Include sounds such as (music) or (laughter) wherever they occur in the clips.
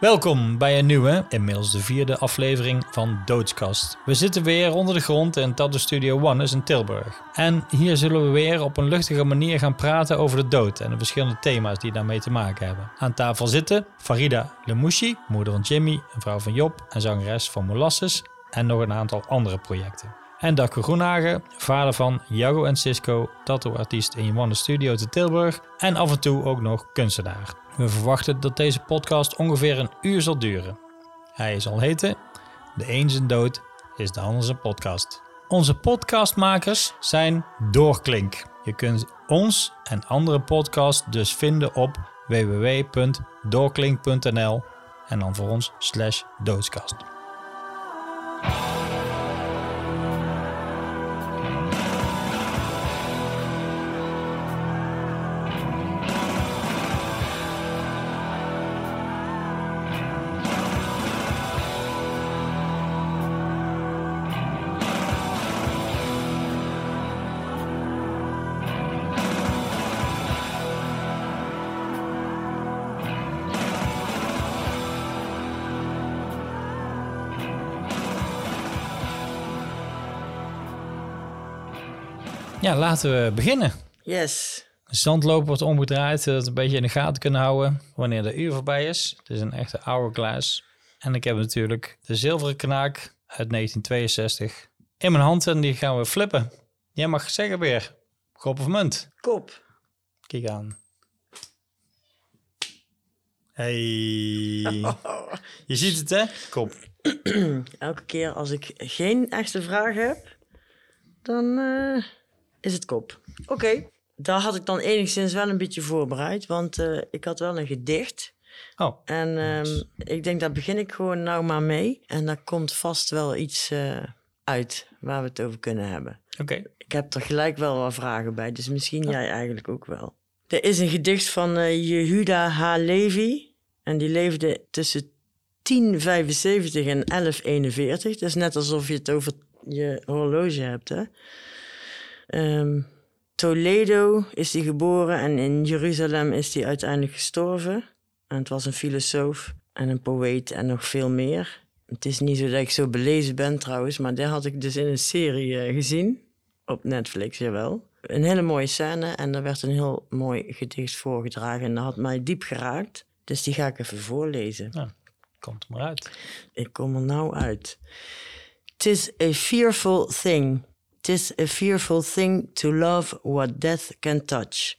Welkom bij een nieuwe, inmiddels de vierde aflevering van Doodskast. We zitten weer onder de grond in Tattoo Studio One in Tilburg. En hier zullen we weer op een luchtige manier gaan praten over de dood en de verschillende thema's die daarmee te maken hebben. Aan tafel zitten Farida Lemouchi, moeder van Jimmy, een vrouw van Job en zangeres van Molasses en nog een aantal andere projecten. En Darko Groenhagen, vader van Jago en Cisco, tattooartiest in One Studio te Tilburg en af en toe ook nog kunstenaar. We verwachten dat deze podcast ongeveer een uur zal duren. Hij zal heten De een zijn dood is de ander zijn podcast. Onze podcastmakers zijn Doorklink. Je kunt ons en andere podcasts dus vinden op www.doorklink.nl en dan voor ons slash doodskast. Ja, laten we beginnen. Yes. De zandloper wordt omgedraaid, zodat we een beetje in de gaten kunnen houden wanneer de uur voorbij is. Het is een echte hourglass. En ik heb natuurlijk de zilveren knaak uit 1962 in mijn hand en die gaan we flippen. Jij mag zeggen weer, kop of munt? Kop. Kijk aan. Hey. (laughs) Je ziet het hè? Kop. (clears throat) Elke keer als ik geen echte vraag heb, dan eh, is het kop. Oké. Daar had ik dan enigszins wel een beetje voorbereid, want eh, ik had wel een gedicht. Oh, En ehm, ik denk, daar begin ik gewoon nou maar mee. En daar komt vast wel iets eh, uit waar we het over kunnen hebben. oké. Ik heb er gelijk wel wat vragen bij, dus misschien jij eigenlijk ook wel. Er is een gedicht van eh, Jehuda H. Levi. En die leefde tussen 1075 en 1141. Het is net alsof je het over je horloge hebt, hè? Ehm, Toledo is hij geboren en in Jeruzalem is hij uiteindelijk gestorven. En het was een filosoof en een poëet en nog veel meer. Het is niet zo dat ik zo belezen ben trouwens, maar die had ik dus in een serie eh, gezien. Op Netflix, jawel. Een hele mooie scène en er werd een heel mooi gedicht voorgedragen. En dat had mij diep geraakt. Dus die ga ik even voorlezen. Komt er maar uit. Ik kom er nou uit. Tis a fearful thing. Tis a fearful thing to love what death can touch.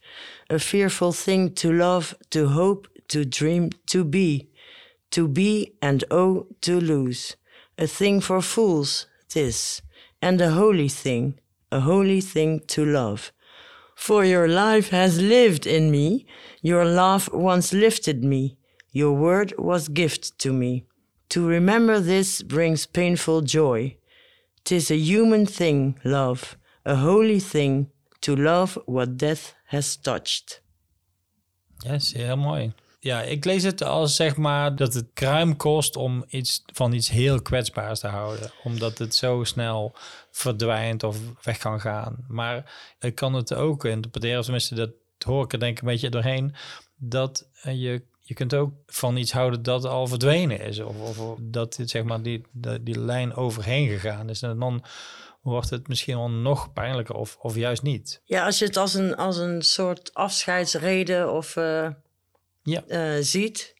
A fearful thing to love, to hope, to dream, to be. To be and oh, to lose. A thing for fools, tis. And a holy thing, a holy thing to love. For your life has lived in me, your love once lifted me, your word was gift to me. To remember this brings painful joy. Tis a human thing, love, a holy thing, to love what death has touched. Ja, is heel mooi. Ja, ik lees het als zeg maar dat het kruim kost om iets van iets heel kwetsbaars te houden. Omdat het zo snel verdwijnt of weg kan gaan. Maar ik kan het ook interpreteren, tenminste dat hoor ik er denk ik een beetje doorheen. Dat je, je kunt ook van iets houden dat al verdwenen is. Of, of dat zeg maar die, die, die lijn overheen gegaan is. En dan wordt het misschien wel nog pijnlijker of, of juist niet. Ja, als je het als een, als een soort afscheidsreden of eh, Ja. eh, ziet.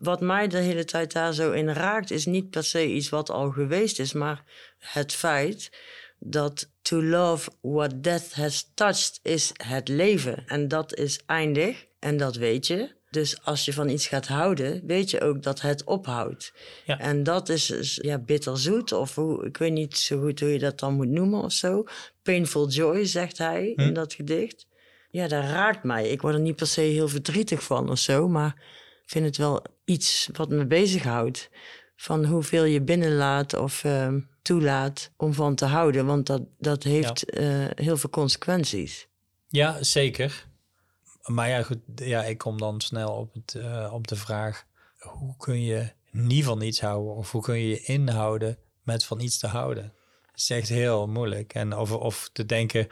Wat mij de hele tijd daar zo in raakt, is niet per se iets wat al geweest is, maar het feit dat to love what death has touched is het leven. En dat is eindig en dat weet je. Dus als je van iets gaat houden, weet je ook dat het ophoudt. Ja. En dat is dus, ja, bitterzoet, of hoe, ik weet niet zo goed hoe je dat dan moet noemen of zo. Painful joy, zegt hij Hm. in dat gedicht. Ja, dat raakt mij. Ik word er niet per se heel verdrietig van of zo, maar ik vind het wel iets wat me bezighoudt. Van hoeveel je binnenlaat of ehm, toelaat om van te houden. Want dat, dat heeft eh, heel veel consequenties. Ja, zeker. Maar ja, goed, ja, ik kom dan snel op, het, eh, op de vraag: hoe kun je niet van iets houden? Of hoe kun je je inhouden met van iets te houden? Het is echt heel moeilijk. En over of te denken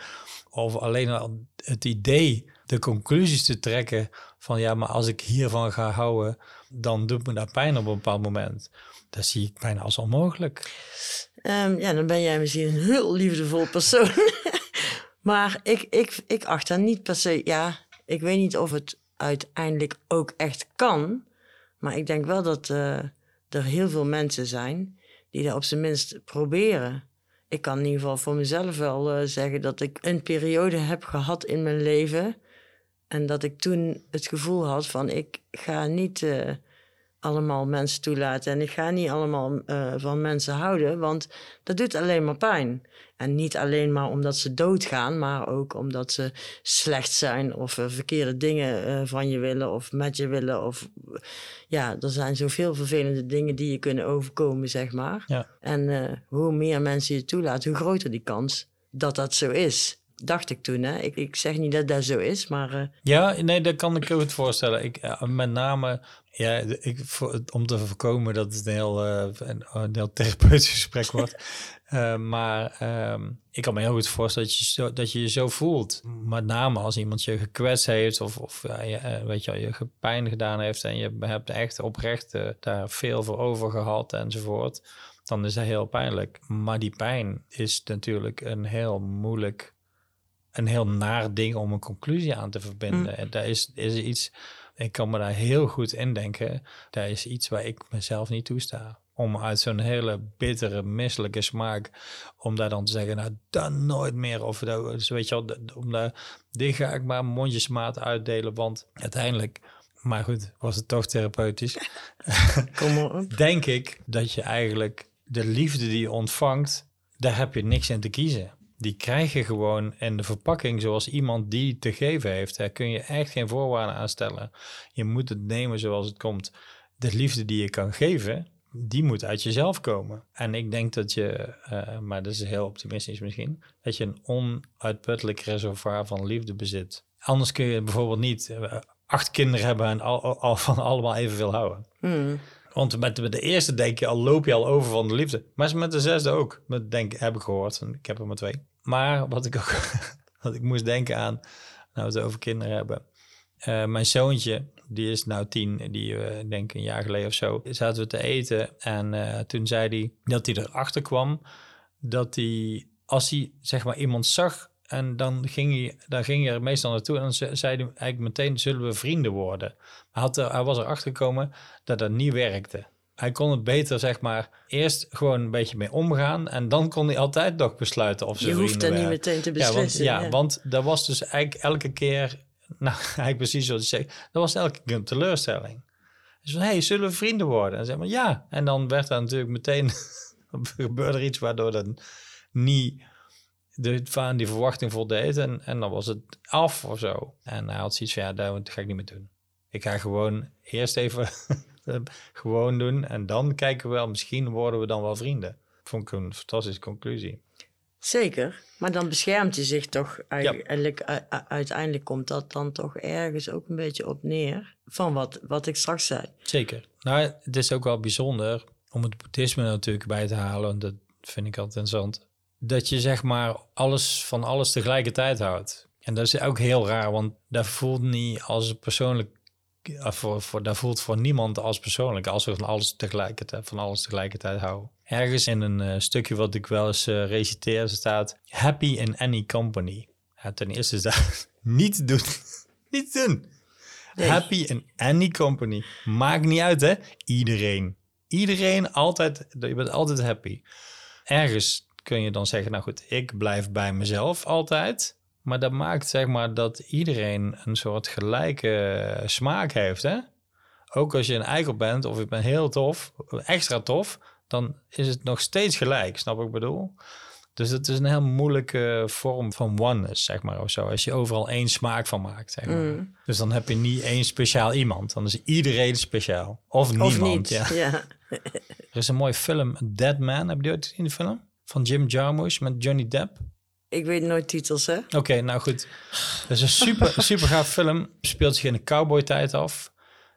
over alleen al het idee de conclusies te trekken van ja, maar als ik hiervan ga houden, dan doet me dat pijn op een bepaald moment. Dat zie ik bijna als onmogelijk. Ehm, ja, dan ben jij misschien een heel liefdevol persoon. (laughs) maar ik, ik, ik acht dat niet per se. Ja, ik weet niet of het uiteindelijk ook echt kan. Maar ik denk wel dat eh, er heel veel mensen zijn die dat op zijn minst proberen. Ik kan in ieder geval voor mezelf wel eh, zeggen dat ik een periode heb gehad in mijn leven. En dat ik toen het gevoel had van ik ga niet eh, allemaal mensen toelaten. En ik ga niet allemaal uh, van mensen houden, want dat doet alleen maar pijn. En niet alleen maar omdat ze doodgaan, maar ook omdat ze slecht zijn of uh, verkeerde dingen uh, van je willen of met je willen. Of ja, er zijn zoveel vervelende dingen die je kunnen overkomen, zeg maar. Ja. En hoe meer mensen je toelaten, hoe groter die kans dat dat zo is dacht ik toen. Hè? Ik, ik zeg niet dat dat zo is, maar... Uh... Ja, nee, dat kan ik goed voorstellen. Ik, met name ja, ik, voor, om te voorkomen dat het een heel, uh, een, een, heel therapeutisch gesprek (laughs) wordt. uh, maar um, ik kan me heel goed voorstellen dat je, zo, dat je je zo voelt. Met name als iemand je gekwetst heeft of, of je, weet je, je pijn gedaan heeft... en je hebt echt oprecht daar veel voor over gehad enzovoort... dan is dat heel pijnlijk. Maar die pijn is natuurlijk een heel moeilijk een heel naar ding om een conclusie aan te verbinden. Mm. En daar is, is iets, ik kan me daar heel goed in denken. Daar is iets waar ik mezelf niet toesta. Om uit zo'n hele bittere, misselijke smaak, om daar dan te zeggen, nou dan nooit meer. Of dat, dus weet je wel, om daar, dit ga ik maar mondjesmaat uitdelen. Want uiteindelijk, maar goed, was het toch therapeutisch. (laughs) Kom op. Denk ik dat je eigenlijk de liefde die je ontvangt, daar heb je niks in te kiezen die krijg je gewoon in de verpakking zoals iemand die te geven heeft. Daar kun je echt geen voorwaarden aan stellen. Je moet het nemen zoals het komt. De liefde die je kan geven, die moet uit jezelf komen. En ik denk dat je, uh, maar dat is heel optimistisch misschien, dat je een onuitputtelijk reservoir van liefde bezit. Anders kun je bijvoorbeeld niet uh, acht kinderen hebben en al, al, van allemaal evenveel houden. Mm. Want met, met de eerste denk je al, loop je al over van de liefde. Maar met de zesde ook. Met, denk, heb ik gehoord. En ik heb er maar twee. Maar wat ik ook (laughs) wat ik moest denken aan, nou we het over kinderen hebben. Uh, mijn zoontje, die is nou tien, die uh, denk een jaar geleden of zo, zaten we te eten. En uh, toen zei hij dat hij erachter kwam dat hij, als hij zeg maar iemand zag en dan ging hij, dan ging hij er meestal naartoe en dan zei hij eigenlijk meteen, zullen we vrienden worden? Er, hij was erachter gekomen dat dat niet werkte hij kon het beter, zeg maar, eerst gewoon een beetje mee omgaan. En dan kon hij altijd nog besluiten of ze Je hoeft er niet meteen te beslissen. Ja, want, ja, want dat was dus eigenlijk elke keer, (laughs) nou, eigenlijk precies zoals je zegt, dat was elke keer een teleurstelling. Dus van, hey, zullen we vrienden worden? En zeg maar, ja. En dan werd er natuurlijk meteen, (laughs) gebeurde er iets waardoor dat niet de, van die verwachting voldeed. En, en dan was het af of zo. En hij had zoiets van, ja, dat ga ik niet meer doen. Ik ga gewoon eerst even gewoon doen. En dan kijken we wel, misschien worden we dan wel vrienden. Vond ik een fantastische conclusie. Zeker, maar dan beschermt je zich toch eigenlijk. Ja. Uiteindelijk komt dat dan toch ergens ook een beetje op neer van wat, wat ik straks zei. Zeker. Nou, het is ook wel bijzonder om het boeddhisme natuurlijk bij te halen. Dat vind ik altijd interessant. Dat je zeg maar alles van alles tegelijkertijd houdt. En dat is ook heel raar, want dat voelt niet als persoonlijk voor, voor, dat voelt voor niemand als persoonlijk, als we van alles tegelijkertijd, van alles tegelijkertijd houden. Ergens in een uh, stukje wat ik wel eens uh, reciteer staat: Happy in any company. Ja, ten eerste is dat (laughs) niet doen. (laughs) niet doen. Nee. Happy in any company. Maakt niet uit, hè? Iedereen. Iedereen altijd, je bent altijd happy. Ergens kun je dan zeggen, nou goed, ik blijf bij mezelf altijd. Maar dat maakt zeg maar dat iedereen een soort gelijke smaak heeft. Hè? Ook als je een eikel bent of je bent heel tof, extra tof, dan is het nog steeds gelijk. Snap ik bedoel? Dus het is een heel moeilijke vorm van oneness, zeg maar, of zo. Als je overal één smaak van maakt, zeg maar. Mm. Dus dan heb je niet één speciaal iemand. Dan is iedereen speciaal. Of, of niemand, niet. ja. ja. (laughs) er is een mooie film, Dead Man. Heb je ooit gezien, de film? Van Jim Jarmusch met Johnny Depp. Ik weet nooit titels, hè? Oké, okay, nou goed. Dat is een super, (laughs) super gaaf film. Speelt zich in de cowboy-tijd af.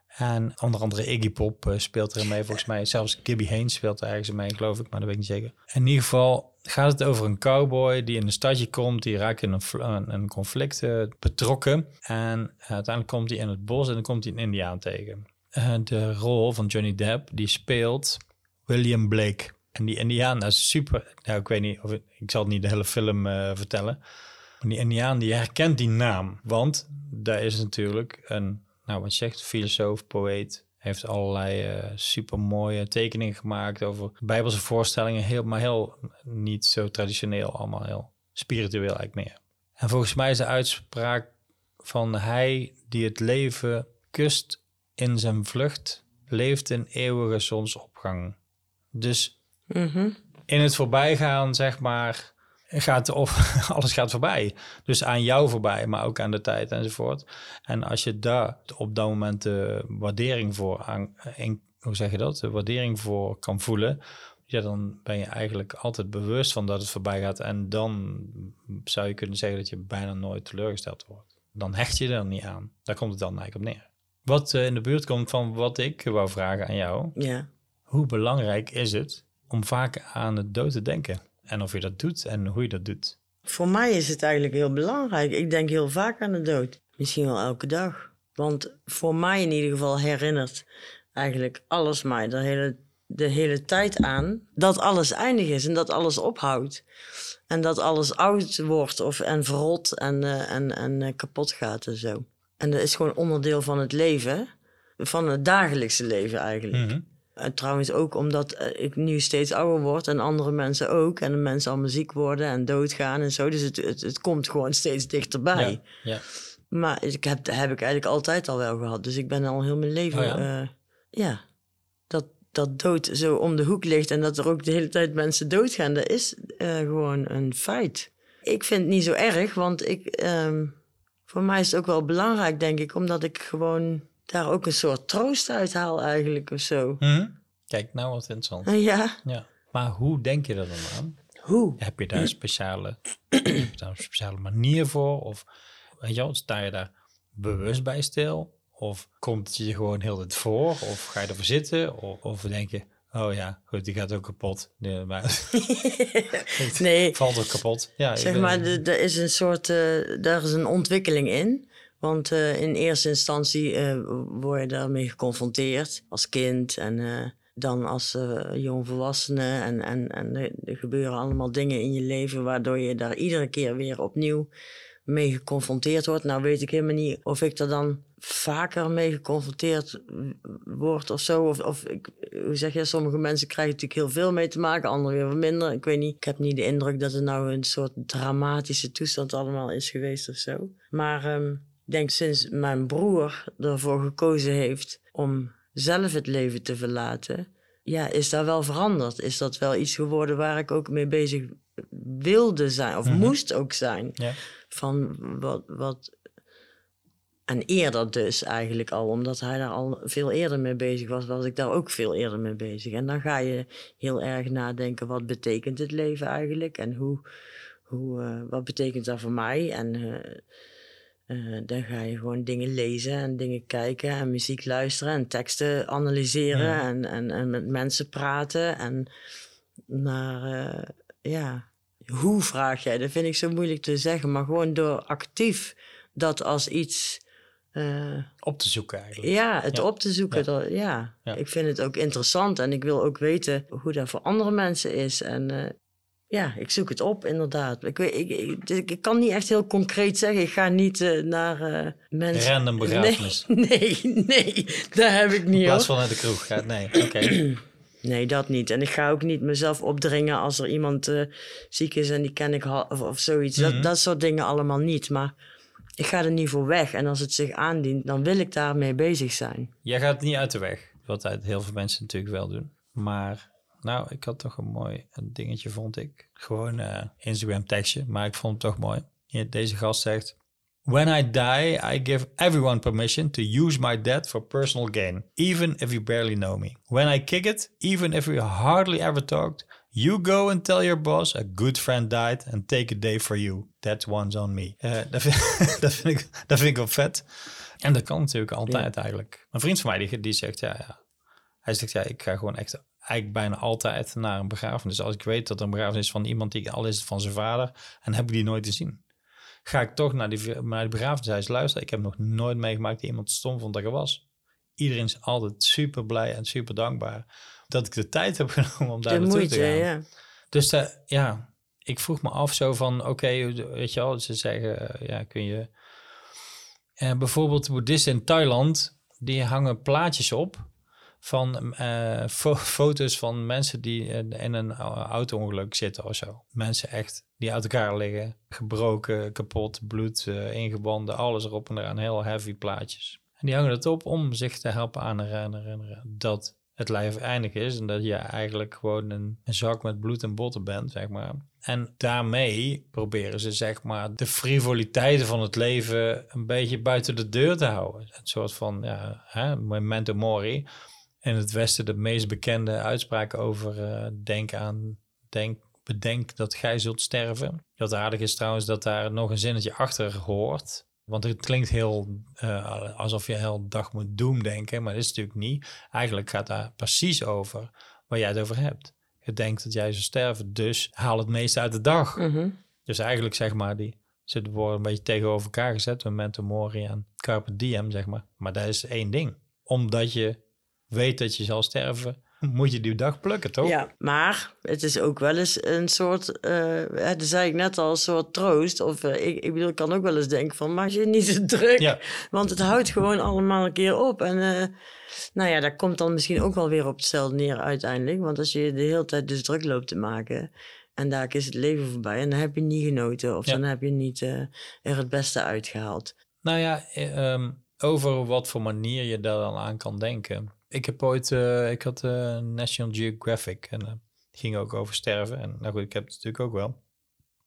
En onder andere Iggy Pop uh, speelt erin mee, volgens mij. Zelfs Gibby Haynes speelt er ergens mee, geloof ik, maar dat weet ik niet zeker. In ieder geval, gaat het over een cowboy die in een stadje komt. Die raakt in een, een conflict eh, betrokken. En uiteindelijk komt hij in het bos en dan komt hij een indiaan tegen. Eh, de rol van Johnny Depp, die speelt William Blake. En die indiaan dat is super... Nou, ik weet niet, of ik, zal niet de hele film eh, vertellen. Maar die indiaan, die herkent die naam. Want daar is natuurlijk een, nou wat zegt, filosoof, poëet... Heeft allerlei eh super mooie tekeningen gemaakt over bijbelse voorstellingen. Heel, maar heel niet zo traditioneel, allemaal heel spiritueel eigenlijk meer. En volgens mij is de uitspraak van hij die het leven kust in zijn vlucht, leeft in eeuwige zonsopgang. Dus Mhm. in het voorbijgaan, zeg maar, gaat of (laughs) alles gaat voorbij. Dus aan jou voorbij, maar ook aan de tijd enzovoort. En als je daar op dat moment de waardering voor aan, hoe zeg je dat? De waardering voor kan voelen, ja, dan ben je eigenlijk altijd bewust van dat het voorbij gaat. En dan zou je kunnen zeggen dat je bijna nooit teleurgesteld wordt. Dan hecht je er niet aan. Daar komt het dan eigenlijk op neer. Wat eh, in de buurt komt van wat ik wou vragen aan jou. Ja. Hoe belangrijk is het om vaak aan de dood te denken? En of je dat doet en hoe je dat doet. Voor mij is het eigenlijk heel belangrijk. Ik denk heel vaak aan de dood. Misschien wel elke dag. Want voor mij in ieder geval herinnert eigenlijk alles mij de hele, de hele tijd aan dat alles eindig is en dat alles ophoudt. En dat alles oud wordt of, en verrot en, eh, en, en eh, kapot gaat en zo. En dat is gewoon onderdeel van het leven, van het dagelijkse leven eigenlijk. Mhm. En trouwens ook omdat eh, ik nu steeds ouder word en andere mensen ook. En de mensen allemaal ziek worden en doodgaan en zo. Dus het, het, het komt gewoon steeds dichterbij. Ja, ja. Maar ik heb, dat heb ik eigenlijk altijd al wel gehad. Dus ik ben al heel mijn leven... Oh ja, ja? ja dat, dat dood zo om de hoek ligt en dat er ook de hele tijd mensen doodgaan... dat is eh, gewoon een feit. Ik vind het niet zo erg, want ik, ehm, voor mij is het ook wel belangrijk, denk ik... omdat ik gewoon daar ook een soort troost uit haal eigenlijk of zo. Mhm. Kijk, nou wat interessant. En ja, Ja. Maar hoe denk je er dan aan? hoe? Heb je daar een speciale, (clears throat) daar een speciale manier voor? Of weet je wel, sta je daar bewust bij stil? Of komt het je gewoon heel het voor? Of ga je ervoor zitten? Of, of denk je, oh ja, goed, die gaat ook kapot. Nee, maar (laughs) Nee, valt ook kapot. Ja, zeg ben- maar, er er is een soort, eh, daar is een ontwikkeling in. Want eh, in eerste instantie eh, word je daarmee geconfronteerd als kind en eh, dan als jongvolwassene. En, en, en er gebeuren allemaal dingen in je leven waardoor je daar iedere keer weer opnieuw mee geconfronteerd wordt. Nou weet ik helemaal niet of ik er dan vaker mee geconfronteerd word of zo. Of, of ik, hoe zeg je, sommige mensen krijgen natuurlijk heel veel mee te maken, anderen weer wat minder. Ik weet niet, ik heb niet de indruk dat het nou een soort dramatische toestand allemaal is geweest of zo. Maar ehm, denk sinds mijn broer ervoor gekozen heeft om zelf het leven te verlaten, ja, is daar wel veranderd. Is dat wel iets geworden waar ik ook mee bezig wilde zijn, of Mhm. moest ook zijn. Ja. Van wat, wat. En eerder dus eigenlijk al, omdat hij daar al veel eerder mee bezig was, was ik daar ook veel eerder mee bezig. En dan ga je heel erg nadenken, wat betekent het leven eigenlijk? En hoe, hoe, eh, wat betekent dat voor mij? En eh, eh, dan ga je gewoon dingen lezen en dingen kijken en muziek luisteren en teksten analyseren Ja. en, en, en met mensen praten. En naar, eh, ja, hoe vraag jij? Dat vind ik zo moeilijk te zeggen, maar gewoon door actief dat als iets, eh, Op te zoeken eigenlijk. ja, het Ja. op te zoeken. Ja. dat- ja. Ja. ik vind het ook interessant en ik wil ook weten hoe dat voor andere mensen is. En ja, ik zoek het op, inderdaad. Ik, weet, ik, ik, ik- kan niet echt heel concreet zeggen, ik ga niet eh, naar eh, mensen... Random begrafenis. (laughs) Nee, nee, nee, dat heb ik In niet plaats hoor. van naar de kroeg gaat. Nee, (clears throat) oké. Nee, dat niet. En ik ga ook niet mezelf opdringen als er iemand eh, ziek is en die ken ik of, of zoiets. Mhm. dat, dat soort dingen allemaal niet. Maar ik ga er niet voor weg. En als het zich aandient, dan wil ik daarmee bezig zijn. Jij gaat niet uit de weg. Wat heel veel mensen natuurlijk wel doen. Maar nou, ik had toch een mooi een dingetje, vond ik. Gewoon eh, Instagram tekstje, maar ik vond het toch mooi. Deze gast zegt... When I die, I give everyone permission to use my death for personal gain, even if you barely know me. When I kick it, even if we hardly ever talked, you go and tell your boss a good friend died and take a day for you. That one's on me. Eh, dat, vind, (laughs) dat, vind ik, dat vind ik wel vet. En dat kan natuurlijk altijd eigenlijk. Een vriend van mij die, die zegt, ja, ja, hij zegt, ja, ik ga gewoon echt eigenlijk bijna altijd naar een begrafenis. Als ik weet dat er een begrafenis is van iemand die al is van zijn vader en heb ik die nooit gezien. Ga ik toch naar die, naar die begrafenis luisteren. Ik heb nog nooit meegemaakt dat iemand stom vond dat ik er was. Iedereen is altijd super blij en super dankbaar dat ik de tijd heb (laughs) genomen om daar naartoe te gaan. Ja. Dus uh, ja, ik vroeg me af zo van, oké, weet je wel, ze zeggen, eh, ja, kun je... Uh, bijvoorbeeld boeddhisten in Thailand, die hangen plaatjes op van uh, (laughs) foto's van mensen die in een auto-ongeluk zitten of zo. Mensen echt die uit elkaar liggen, gebroken, kapot, bloed, ingebonden, alles erop en eraan, heel heavy plaatjes. En die hangen het op om zich te helpen aan herinneren dat het lijf eindig is en dat je eigenlijk gewoon een, een, zak met bloed en botten bent, zeg maar. En daarmee proberen ze, zeg maar, de frivoliteiten van het leven een beetje buiten de deur te houden. Een soort van, ja, hè, memento mori. In het Westen de meest bekende uitspraak over uh, denk aan, denk, bedenk dat gij zult sterven. Wat aardig is trouwens dat daar nog een zinnetje achter hoort. Want het klinkt heel uh, alsof je heel dag moet doemdenken, maar dat is natuurlijk niet. Eigenlijk gaat daar precies over waar jij het over hebt. Je denkt dat jij zou sterven, dus haal het meeste uit de dag. Mhm. Dus eigenlijk zeg maar, die ze worden een beetje tegenover elkaar gezet, memento mori en carpe diem, zeg maar. Maar dat is één ding. Omdat je weet dat je zal sterven, moet je die dag plukken, toch? Ja, maar het is ook wel eens een soort, uh, dat zei ik net al, een soort troost. Of uh, ik, ik bedoel, ik kan ook wel eens denken van, maak je niet zo (laughs) druk. Ja. Want het houdt gewoon allemaal een keer op. En uh, nou ja, dat komt dan misschien ook wel weer op hetzelfde neer uiteindelijk. Want als je de hele tijd dus druk loopt te maken... En daar is het leven voorbij. En dan heb je niet genoten. Of dan heb je niet er het beste uitgehaald. Nou ja, um, over wat voor manier je daar dan aan kan denken ik heb ooit, uh, ik had uh, National Geographic en uh, ging ook over sterven. En nou goed, ik heb het natuurlijk ook wel.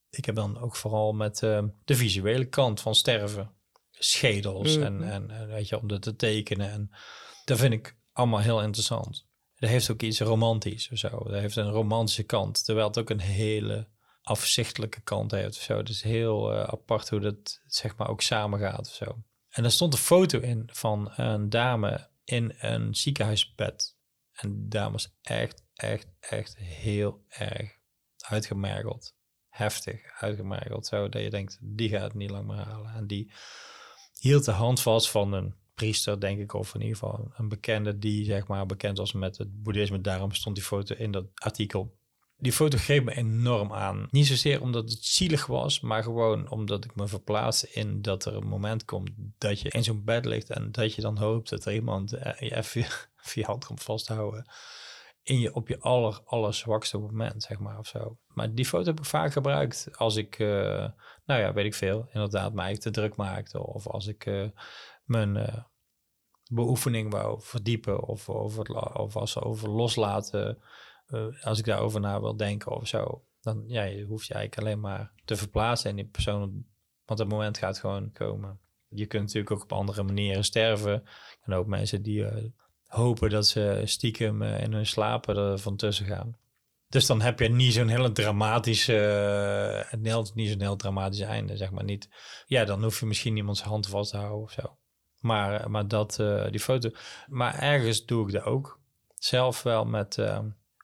Ik heb dan ook vooral met de visuele kant van sterven. Schedels en, mhm. en weet je, om dat te tekenen. En dat vind ik allemaal heel interessant. Dat heeft ook iets romantisch of zo. Dat heeft een romantische kant. Terwijl het ook een hele afzichtelijke kant heeft of zo. Het is heel apart hoe dat zeg maar ook samengaat of zo. En er stond een foto in van een dame in een ziekenhuisbed. En daar was echt, echt, echt heel erg uitgemergeld. Heftig uitgemergeld. Zo dat je denkt, die gaat het niet lang meer halen. En die hield de hand vast van een priester, denk ik, of in ieder geval een bekende die zeg maar bekend was met het boeddhisme. Daarom stond die foto in dat artikel die foto greep me enorm aan. Niet zozeer omdat het zielig was, maar gewoon omdat ik me verplaats in dat er een moment komt dat je in zo'n bed ligt en dat je dan hoopt dat er iemand eh, je even (laughs) je hand komt vasthouden. In je, op je aller, aller zwakste moment, zeg maar, of zo. Maar die foto heb ik vaak gebruikt als ik, uh, nou ja, weet ik veel, inderdaad mij te druk maakte. Of als ik uh, mijn beoefening wou verdiepen of, over, of als over loslaten als ik daarover na wil denken of zo, dan ja, je hoeft eigenlijk alleen maar te verplaatsen in die persoon, want het moment gaat gewoon komen. Je kunt natuurlijk ook op andere manieren sterven. En ook mensen die uh, hopen dat ze stiekem uh, in hun slapen er van tussen gaan. Dus dan heb je niet zo'n hele dramatische, uh, niet zo'n heel dramatisch einde, zeg maar niet. Ja, dan hoef je misschien iemands hand vast te houden of zo. Maar, maar dat, die foto. Maar ergens doe ik dat ook. Zelf wel met,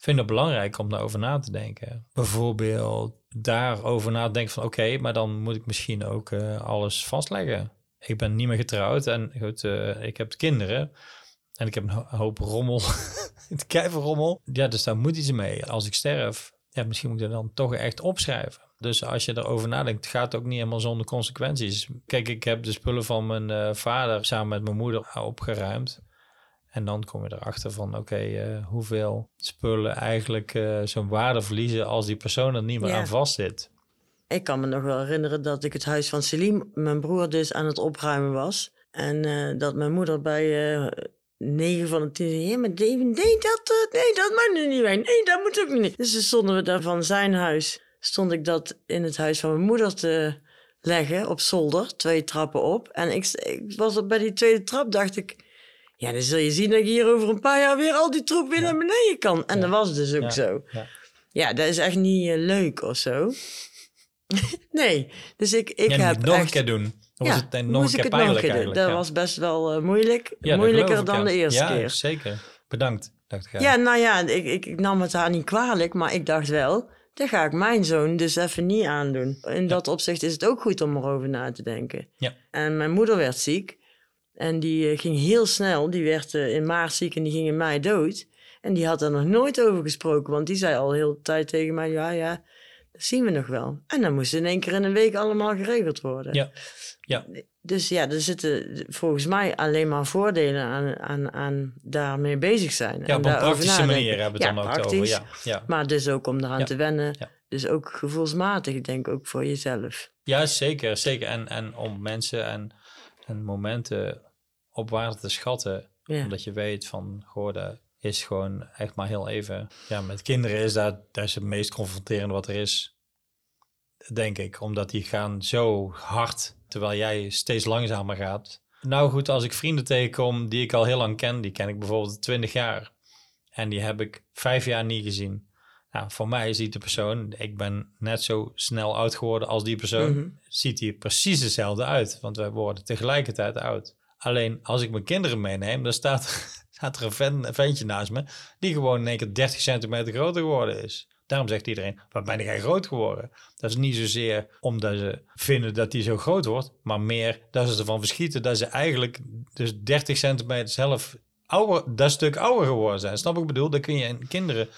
vind het belangrijk om daarover na te denken. Bijvoorbeeld daarover na te denken van oké, maar dan moet ik misschien ook uh, alles vastleggen. Ik ben niet meer getrouwd en goed, uh, ik heb kinderen. En ik heb een hoop rommel, (laughs) het rommel. Ja, dus daar moet iets mee. Als ik sterf, ja, misschien moet ik dat dan toch echt opschrijven. Dus als je erover nadenkt, gaat het ook niet helemaal zonder consequenties. Kijk, ik heb de spullen van mijn uh, vader samen met mijn moeder opgeruimd. En dan kom je erachter van, oké, uh, hoeveel spullen eigenlijk uh, zo'n waarde verliezen als die persoon er niet meer aan vast zit. Ik kan me nog wel herinneren dat ik het huis van Selim, mijn broer, dus aan het opruimen was. En uh, dat mijn moeder bij negen van de tien zei, ja, maar David, nee, dat, nee, dat mag nu niet weg. Nee, dat moet ook niet. Dus dan stonden we daar van zijn huis, stond ik dat in het huis van mijn moeder te leggen, op zolder, twee trappen op. En ik, ik was er bij die tweede trap, dacht ik ja, dan zul je zien dat je hier over een paar jaar weer al die troep weer naar beneden kan. En dat was dus ook zo. Ja. dat is echt niet uh, leuk of zo. (laughs) nee, dus ik, ik ja, heb nog echt... een keer doen. Dan was het nog een keer pijnlijk eigenlijk. Dat was best wel uh, moeilijk. Moeilijker dan de eerste ja, keer. zeker. Bedankt. dacht ik. Ja, nou ja, ik, ik, ik nam het haar niet kwalijk, maar ik dacht wel, dat ga ik mijn zoon dus even niet aandoen. In dat opzicht is het ook goed om erover na te denken. Ja. En mijn moeder werd ziek en die eh, ging heel snel. Die werd eh, in maart ziek en die ging in mei dood. En die had er nog nooit over gesproken, want die zei al heel de tijd tegen mij, ja, ja, dat zien we nog wel. En dan moest in één keer in een week allemaal geregeld worden. Ja. Ja. Dus ja, er zitten volgens mij alleen maar voordelen aan, aan, aan daarmee bezig zijn. Ja, en op een praktische manier hebben we het Ja, dan ook over. Ja, ja. Maar dus ook om eraan Ja. te wennen. Ja. Dus ook gevoelsmatig, ik denk ook voor jezelf. ja zeker. zeker. En, en om mensen en, en momenten op waarde te schatten. Ja. Omdat je weet van, goh, dat is gewoon echt maar heel even. Ja, met kinderen is dat, dat is het meest confronterende wat er is. Denk ik. Omdat die gaan zo hard, terwijl jij steeds langzamer gaat. Nou goed, als ik vrienden tegenkom die ik al heel lang ken, die ken ik bijvoorbeeld 20 jaar. En die heb ik vijf jaar niet gezien. Nou, voor mij ziet de persoon, ik ben net zo snel oud geworden als die persoon, Mhm. ziet hij precies hetzelfde uit. Want wij worden tegelijkertijd oud. Alleen als ik mijn kinderen meeneem, dan staat, (laughs) staat er een, ven- een ventje naast me die gewoon in één keer 30 centimeter groter geworden is. Daarom zegt iedereen, wat ben jij groot geworden? Dat is niet zozeer omdat ze vinden dat hij zo groot wordt, maar meer dat ze ervan verschieten dat ze eigenlijk dus 30 centimeter zelf ouder, dat stuk ouder geworden zijn. Snap ik bedoel? Dan kun je in kinderen,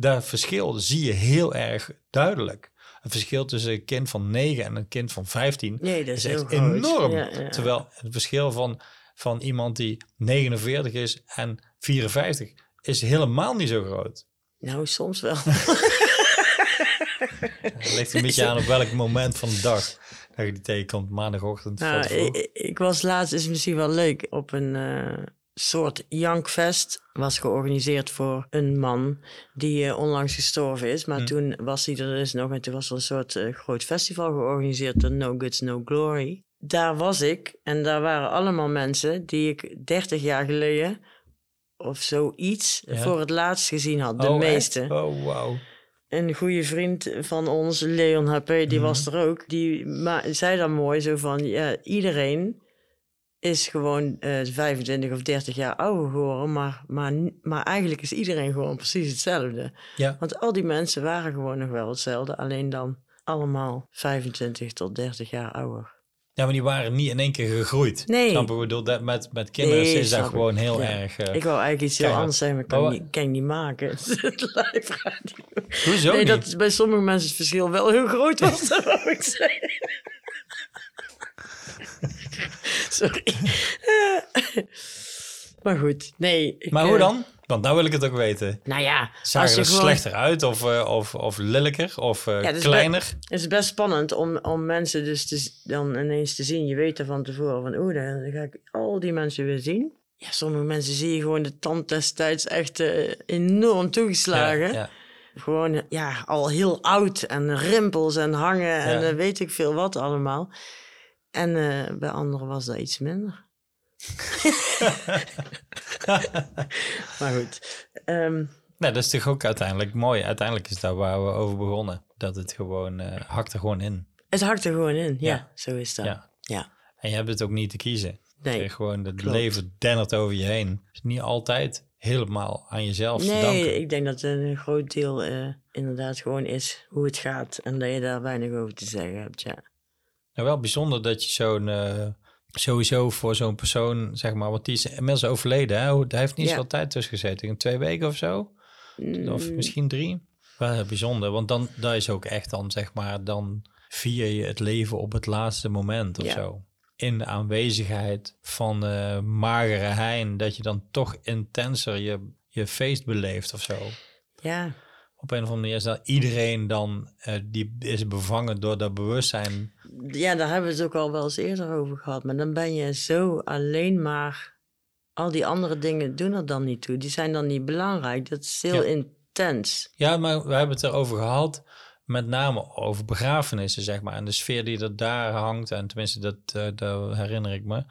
dat verschil zie je heel erg duidelijk. Het verschil tussen een kind van 9 en een kind van 15 Nee, dat is, echt enorm. Ja, ja. Terwijl het verschil van, van iemand die 49 is en 54 is helemaal niet zo groot. Nou, soms wel. (laughs) Het ligt een beetje aan op welk moment van de dag dat je die tegenkomt. Maandagochtend. Nou, ik, ik was laatst, is misschien wel leuk, op een eh, soort jankfest. Was georganiseerd voor een man die eh, onlangs gestorven is. Maar Hm. toen was hij er dus nog en toen was er een soort eh, groot festival georganiseerd door No Goods, No Glory. Daar was ik en daar waren allemaal mensen die ik 30 jaar geleden of zoiets Ja. voor het laatst gezien had. De Oh, echt? meeste. Oh, wauw. Een goede vriend van ons, Leon HP, die Mhm. was er ook. Die zei dan mooi zo van, ja, iedereen is gewoon eh 25 of 30 jaar ouder geworden, maar, maar, maar eigenlijk is iedereen gewoon precies hetzelfde. Ja. Want al die mensen waren gewoon nog wel hetzelfde, alleen dan allemaal 25 tot 30 jaar ouder. ja, maar die waren niet in één keer gegroeid. Nee. Snap je? Ik bedoel, dat met, met kinderen Nee, is dat ik. gewoon heel Ja. erg... eh, Ik wou eigenlijk iets heel anders zeggen, maar ik kan, maar- niet, kan ik niet maken. (laughs) Live radio. hoezo nee, niet? dat bij sommige mensen het verschil wel heel groot was, (laughs) dat wou ik zeggen. (laughs) (laughs) Sorry. (laughs) maar goed, nee. ik, Maar hoe eh, dan? Want nou wil ik het ook weten. Nou ja, Zagen als ze je er gewoon... slechter uit of, eh, of, of lelijker of eh, Ja, kleiner? Het is best spannend om, om mensen dus te, dan ineens te zien. Je weet er van tevoren van, oeh, dan ga ik al die mensen weer zien. Ja, sommige mensen zie je gewoon de tand destijds echt enorm toegeslagen. Ja, ja. Gewoon, ja, al heel oud en rimpels en hangen en weet ik veel wat allemaal. En eh, bij anderen was dat iets minder. (laughs) maar goed. Nee, dat is toch ook uiteindelijk mooi. Uiteindelijk is dat waar we over begonnen. Dat het gewoon eh hakt er gewoon in. het hakt er gewoon in. Ja, Ja. zo is dat. Ja. Ja. En je hebt het ook niet te kiezen. Nee. Gewoon het klopt. leven dennert over je heen. Het is niet altijd helemaal aan jezelf te Nee, danken. ik denk dat een groot deel eh, inderdaad gewoon is hoe het gaat. En dat je daar weinig over te zeggen hebt, ja. Nou, wel bijzonder dat je zo'n... eh, sowieso voor zo'n persoon, zeg maar... Want die is inmiddels overleden, hè? Hij heeft niet Ja. zoveel tijd tussen gezeten. In twee weken of zo? Of Mm, misschien drie? Wel bijzonder. Want dan dat is ook echt dan, zeg maar... Dan vier je het leven op het laatste moment of Ja. zo. In de aanwezigheid van eh magere hein... Dat je dan toch intenser je, je feest beleeft of zo. Ja, op een of andere manier is dat iedereen dan eh, die is bevangen door dat bewustzijn. ja, daar hebben we het ook al wel eens eerder over gehad. Maar dan ben je zo alleen maar... Al die andere dingen doen er dan niet toe. Die zijn dan niet belangrijk. Dat is heel Ja. intens. Ja, maar we hebben het erover gehad, met name over begrafenissen, zeg maar. En de sfeer die er daar hangt, en tenminste, dat, eh, dat herinner ik me.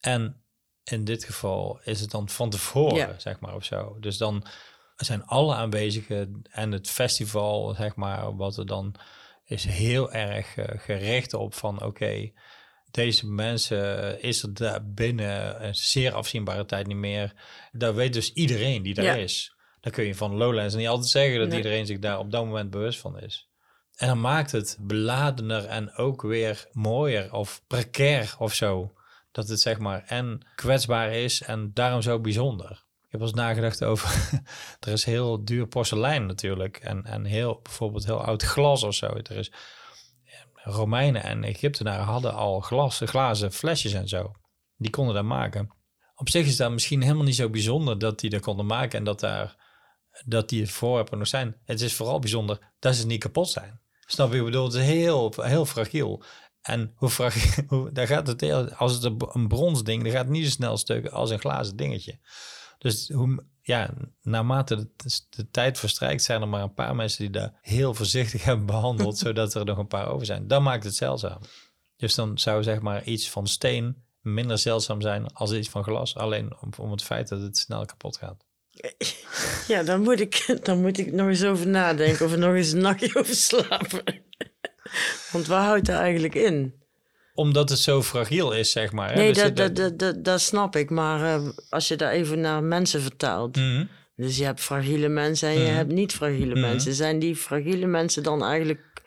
En in dit geval is het dan van tevoren, Ja. zeg maar, of zo. Dus dan zijn alle aanwezigen en het festival, zeg maar, wat er dan is heel erg eh, gericht op van, oké, deze mensen is er daar binnen een zeer afzienbare tijd niet meer. Dat weet dus iedereen die daar Ja. is. Dan kun je van Lowlands niet altijd zeggen dat Nee. iedereen zich daar op dat moment bewust van is. En dan maakt het beladener en ook weer mooier of precair of zo. Dat het zeg maar en kwetsbaar is en daarom zo bijzonder. Ik heb wel eens nagedacht over, (laughs) er is heel duur porselein natuurlijk. En, en heel, bijvoorbeeld heel oud glas of zo. Er is, Romeinen en Egyptenaren hadden al glas, glazen flesjes en zo. Die konden dat maken. Op zich is dat misschien helemaal niet zo bijzonder dat die dat konden maken en dat, daar, dat die het voor hebben nog zijn. Het is vooral bijzonder dat ze niet kapot zijn. Snap je? Ik bedoel, het is heel, heel fragiel. En hoe fragiel, (laughs) hoe, daar gaat het als het een, een brons ding, dan gaat het niet zo snel stuk als een glazen dingetje. Dus hoe, ja, naarmate de, de tijd verstrijkt, zijn er maar een paar mensen die daar heel voorzichtig (laughs) hebben behandeld, (laughs) zodat er nog een paar over zijn. Dat maakt het zeldzaam. Dus dan zou zeg maar iets van steen minder zeldzaam zijn als iets van glas, alleen om, om het feit dat het snel kapot gaat. (laughs) Ja, dan moet, ik, dan moet ik nog eens over nadenken of er nog eens een nachtje over slapen. Want waar houdt dat eigenlijk in? Omdat het zo fragiel is, zeg maar. hè. Nee, Dus dat, dat, dat, dat, dat snap ik. Maar eh, als je dat even naar mensen vertaalt. Mhm. Dus je hebt fragiele mensen en je Mhm. hebt niet fragiele Mhm. mensen. Zijn die fragiele mensen dan eigenlijk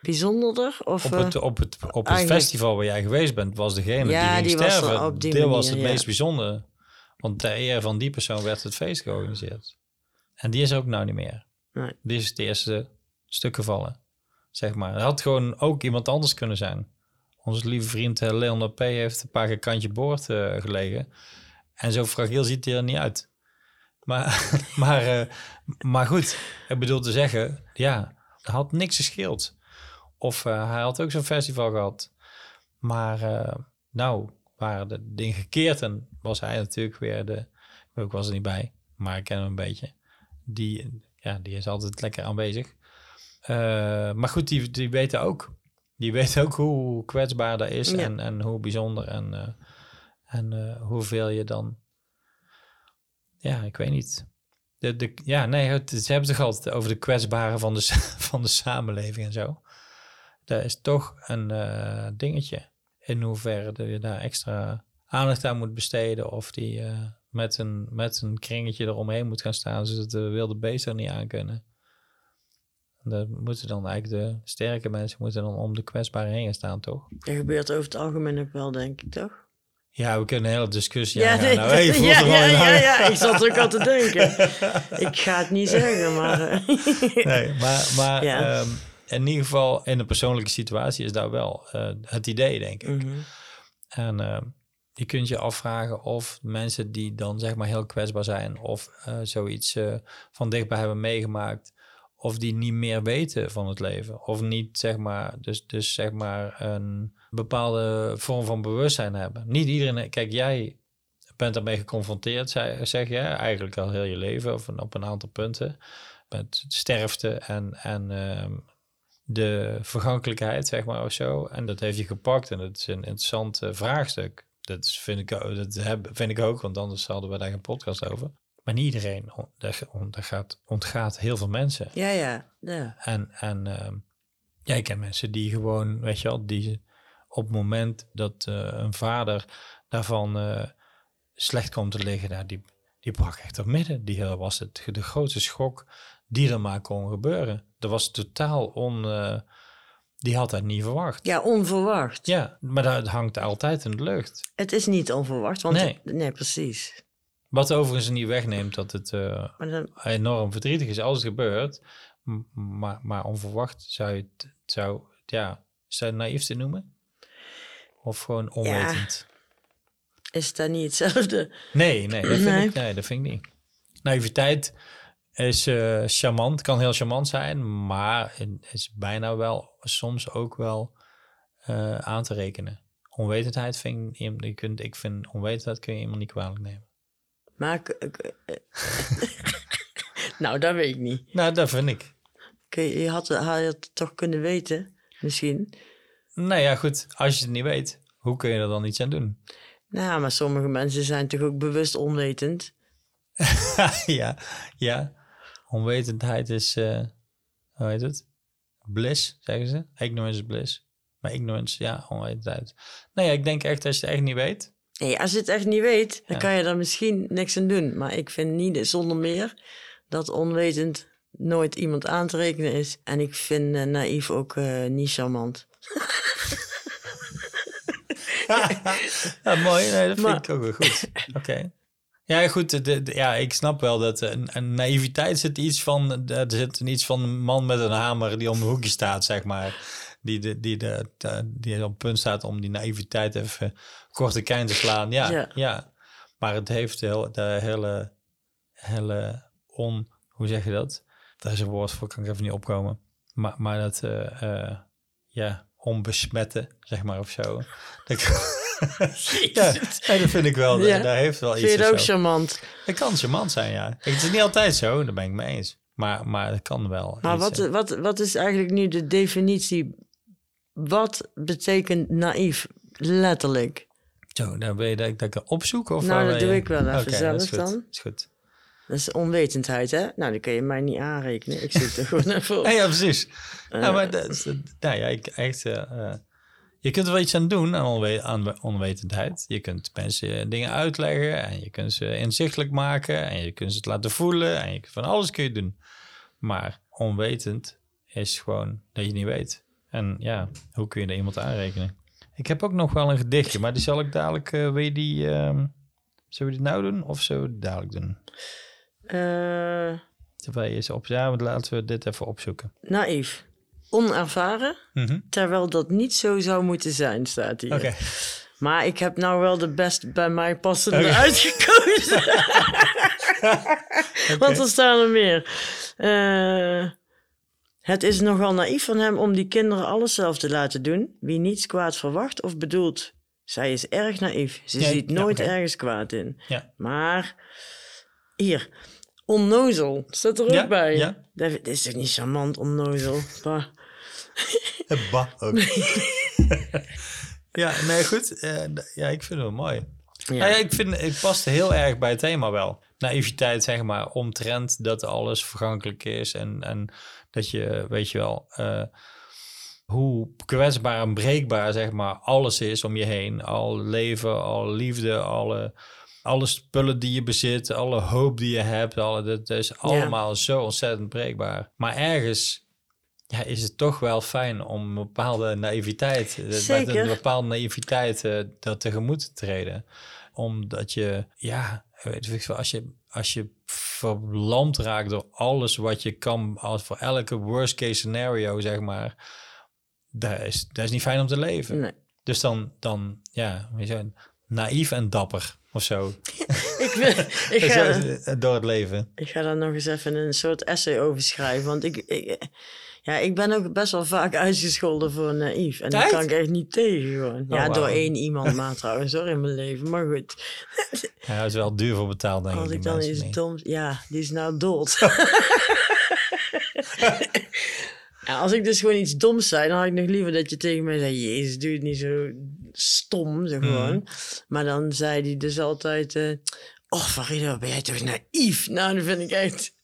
bijzonderder? Of, Op eh, het, op het, op het festival waar jij geweest bent, was degene Ja, die ging die was er sterven. op die deel was het ja. meest bijzondere. Want ter eer van die persoon werd het feest georganiseerd. En die is ook nou niet meer. Nee. Die is het eerste stuk gevallen, zeg maar. Het had gewoon ook iemand anders kunnen zijn. Onze lieve vriend eh, Leon P. heeft een paar keer kantje boord eh, gelegen. En zo fragiel ziet hij er niet uit. Maar, (laughs) maar, eh, maar goed, ik bedoel te zeggen, ja, had niks gescheeld. Of hij had ook zo'n festival gehad. Maar nou, waren de dingen gekeerd en was hij natuurlijk weer de... Ik was er niet bij, maar ik ken hem een beetje. Die, ja, die is altijd lekker aanwezig. Maar goed, die, die weten ook. Die weten ook hoe kwetsbaar dat is Ja. en, en hoe bijzonder en, eh, en eh, hoeveel je dan... Ja, ik weet niet. De, de, ja, nee, het, ze hebben het toch altijd over de kwetsbaren van de, (laughs) van de samenleving en zo. Dat is toch een eh, dingetje. In hoeverre je daar extra aandacht aan moet besteden. Of die met, een, met een kringetje eromheen moet gaan staan. Zodat de wilde beesten er niet aan kunnen. Dat moeten dan eigenlijk de sterke mensen moeten dan om de kwetsbaren heen gaan staan, toch? Dat gebeurt over het algemeen ook wel, denk ik, toch? Ja, we kunnen een hele discussie Ja, nee, (laughs) nou, hey, ja, er ja, ja, ik zat ook al te denken. (laughs) Ik ga het niet zeggen, maar... eh, (laughs) Nee, maar, maar Ja. ehm, in ieder geval in een persoonlijke situatie is dat wel eh, het idee, denk ik. mhm. En ehm, je kunt je afvragen of mensen die dan zeg maar heel kwetsbaar zijn of eh, zoiets van dichtbij hebben meegemaakt, of die niet meer weten van het leven. Of niet zeg maar, dus, dus zeg maar een bepaalde vorm van bewustzijn hebben. Niet iedereen, kijk jij bent daarmee geconfronteerd, zeg je, eigenlijk al heel je leven of op een aantal punten. Met sterfte en, en ehm, de vergankelijkheid, zeg maar, of zo. En dat heeft je gepakt en dat is een interessant eh, vraagstuk. Dat vind ik, dat vind ik ook, want anders hadden we daar geen podcast over. Maar niet iedereen, daar, daar gaat, ontgaat heel veel mensen. Ja, ja, ja. En, en ehm, ja, ik ken mensen die gewoon, weet je wel, die op het moment dat eh, een vader daarvan eh, slecht komt te liggen, nou, die, die brak echt op midden. Die was het, de grootste schok die er maar kon gebeuren. Dat was totaal on... eh, die had dat niet verwacht. Ja, onverwacht. Ja, maar dat hangt altijd in de lucht. Het is niet onverwacht, want... Nee. nee precies. Wat overigens niet wegneemt dat het eh, dan, enorm verdrietig is als het gebeurt. Maar, maar onverwacht zou je het, zou, ja, is dat naïef te noemen? Of gewoon onwetend? is dat niet hetzelfde? Nee, nee, dat vind, Nee. Ik, nee, dat vind ik niet. Naïviteit is eh, charmant, kan heel charmant zijn, maar het is bijna wel soms ook wel eh, aan te rekenen. Onwetendheid vind ik, je kunt, ik vind onwetendheid kun je iemand niet kwalijk nemen. Maar... eh, (laughs) nou, dat weet ik niet. Nou, dat vind ik. Kun je, je had, had het toch kunnen weten, misschien. Nou ja, goed, als je het niet weet, hoe kun je er dan iets aan doen? Nou, maar sommige mensen zijn toch ook bewust onwetend. (laughs) ja, ja. Onwetendheid is, eh hoe heet het? Bliss, zeggen ze. Ignorance is bliss. Maar ignorance, ja, onwetendheid. Nee, ik denk echt als je het echt niet weet. Nee, als je het echt niet weet, dan Ja. kan je daar misschien niks aan doen. Maar ik vind niet zonder meer dat onwetend nooit iemand aan te rekenen is. En ik vind eh, naïef ook eh, niet charmant. Ja, mooi. Nee, dat vind Maar- ik ook wel goed. (laughs) Oké. Ja, goed. de- de- ja, ik snap wel dat een, een naïviteit zit iets van... Er zit iets van een man met een hamer die om een hoekje staat, zeg maar. Die, de, die, de, die op het punt staat om die naïviteit even korte kijn te slaan. Ja, ja. Ja. Maar het heeft de, hele- de hele, hele on... Hoe zeg je dat? Daar is een woord voor, kan ik even niet opkomen. Maar, maar dat... eh, eh, ja, onbesmetten, zeg maar, of zo. (laughs) Dat, ja, nee, dat vind ik wel. Ja. Daar heeft wel iets Vind je het of ook zo. charmant? Het kan charmant zijn, ja. Kijk, Het is niet altijd zo, daar ben ik mee eens. Maar, maar het kan wel. Maar wat, eh. wat, wat is eigenlijk nu de definitie? Wat betekent naïef? Letterlijk. Zo, dan ben je dat ik dat kan opzoeken? Of Nou, dat doe je- ik wel even Oké, zelf dat dan. Dat is goed. Dat is onwetendheid, hè? Nou, die kun je mij niet aanrekenen. Ik zit er (laughs) gewoon even op. Ja, ja precies. Eh. ja, maar dat is, nou ja, ik echt... eh, eh, je kunt er wel iets aan doen aan, onwe aan onwetendheid. Je kunt mensen dingen uitleggen en je kunt ze inzichtelijk maken en je kunt ze het laten voelen en je, van alles kun je doen. Maar onwetend is gewoon dat je niet weet. En ja, hoe kun je er iemand aanrekenen? Ik heb ook nog wel een gedichtje, maar die zal ik dadelijk, eh weet je die, ehm, zullen we dit nou doen of zullen we het dadelijk doen? Eh, Terwijl je eens op, ja, want laten we dit even opzoeken. naïef. Onervaren, Mhm. terwijl dat niet zo zou moeten zijn, staat hier. Oké. Maar ik heb nou wel de best bij mij passende uitgekozen. (laughs) (laughs) Want er staan er meer. Eh, het is nogal naïef van hem om die kinderen alles zelf te laten doen. Wie niets kwaad verwacht of bedoelt. Zij is erg naïef. Ze ziet ja, nooit ergens kwaad in. Ja. Maar hier, onnozel staat er ook Ja, bij. ja. Dat dit is toch niet charmant, onnozel? (laughs) Bah. Ba ook. (laughs) ja, nee, goed. Eh, ja, ik vind het wel mooi. Ja. Ja, ik vind het past heel erg bij het thema wel. Naïviteit, zeg maar, omtrent dat alles vergankelijk is. En, en dat je, weet je wel, eh, hoe kwetsbaar en breekbaar, zeg maar, alles is om je heen. Al leven, al liefde, alle, alle spullen die je bezit, alle hoop die je hebt. Alle, dat is allemaal zo ontzettend breekbaar. Maar ergens ja, is het toch wel fijn om een bepaalde naïviteit, eh, met een bepaalde naïviteit eh, dat tegemoet te treden. Omdat je, ja, weet ik veel, als je, als je verlamd raakt door alles wat je kan, als voor elke worst case scenario, zeg maar, dat is, dat is niet fijn om te leven. Nee. Dus dan, dan ja, weet je, naïef en dapper of zo. (laughs) Ik, wil- ik, ga, door het leven. ik ga daar nog eens even een soort essay over schrijven. Want ik, ik, ja, ik ben ook best wel vaak uitgescholden voor naïef. En daar Echt? kan ik echt niet tegen gewoon. Ja, wauw. door één (laughs) iemand maar trouwens hoor in mijn leven. Maar goed, Ja, het is wel duur voor betaald, denk ik. als ik dan iets doms... Ja, die is nou dood. (laughs) ja, als ik dus gewoon iets doms zei, dan had ik nog liever dat je tegen mij zei... Jezus, doe het niet zo stom, zo gewoon. Maar dan zei hij dus altijd... eh oh, Farida, ben jij toch naïef? Nou, dat vind ik echt...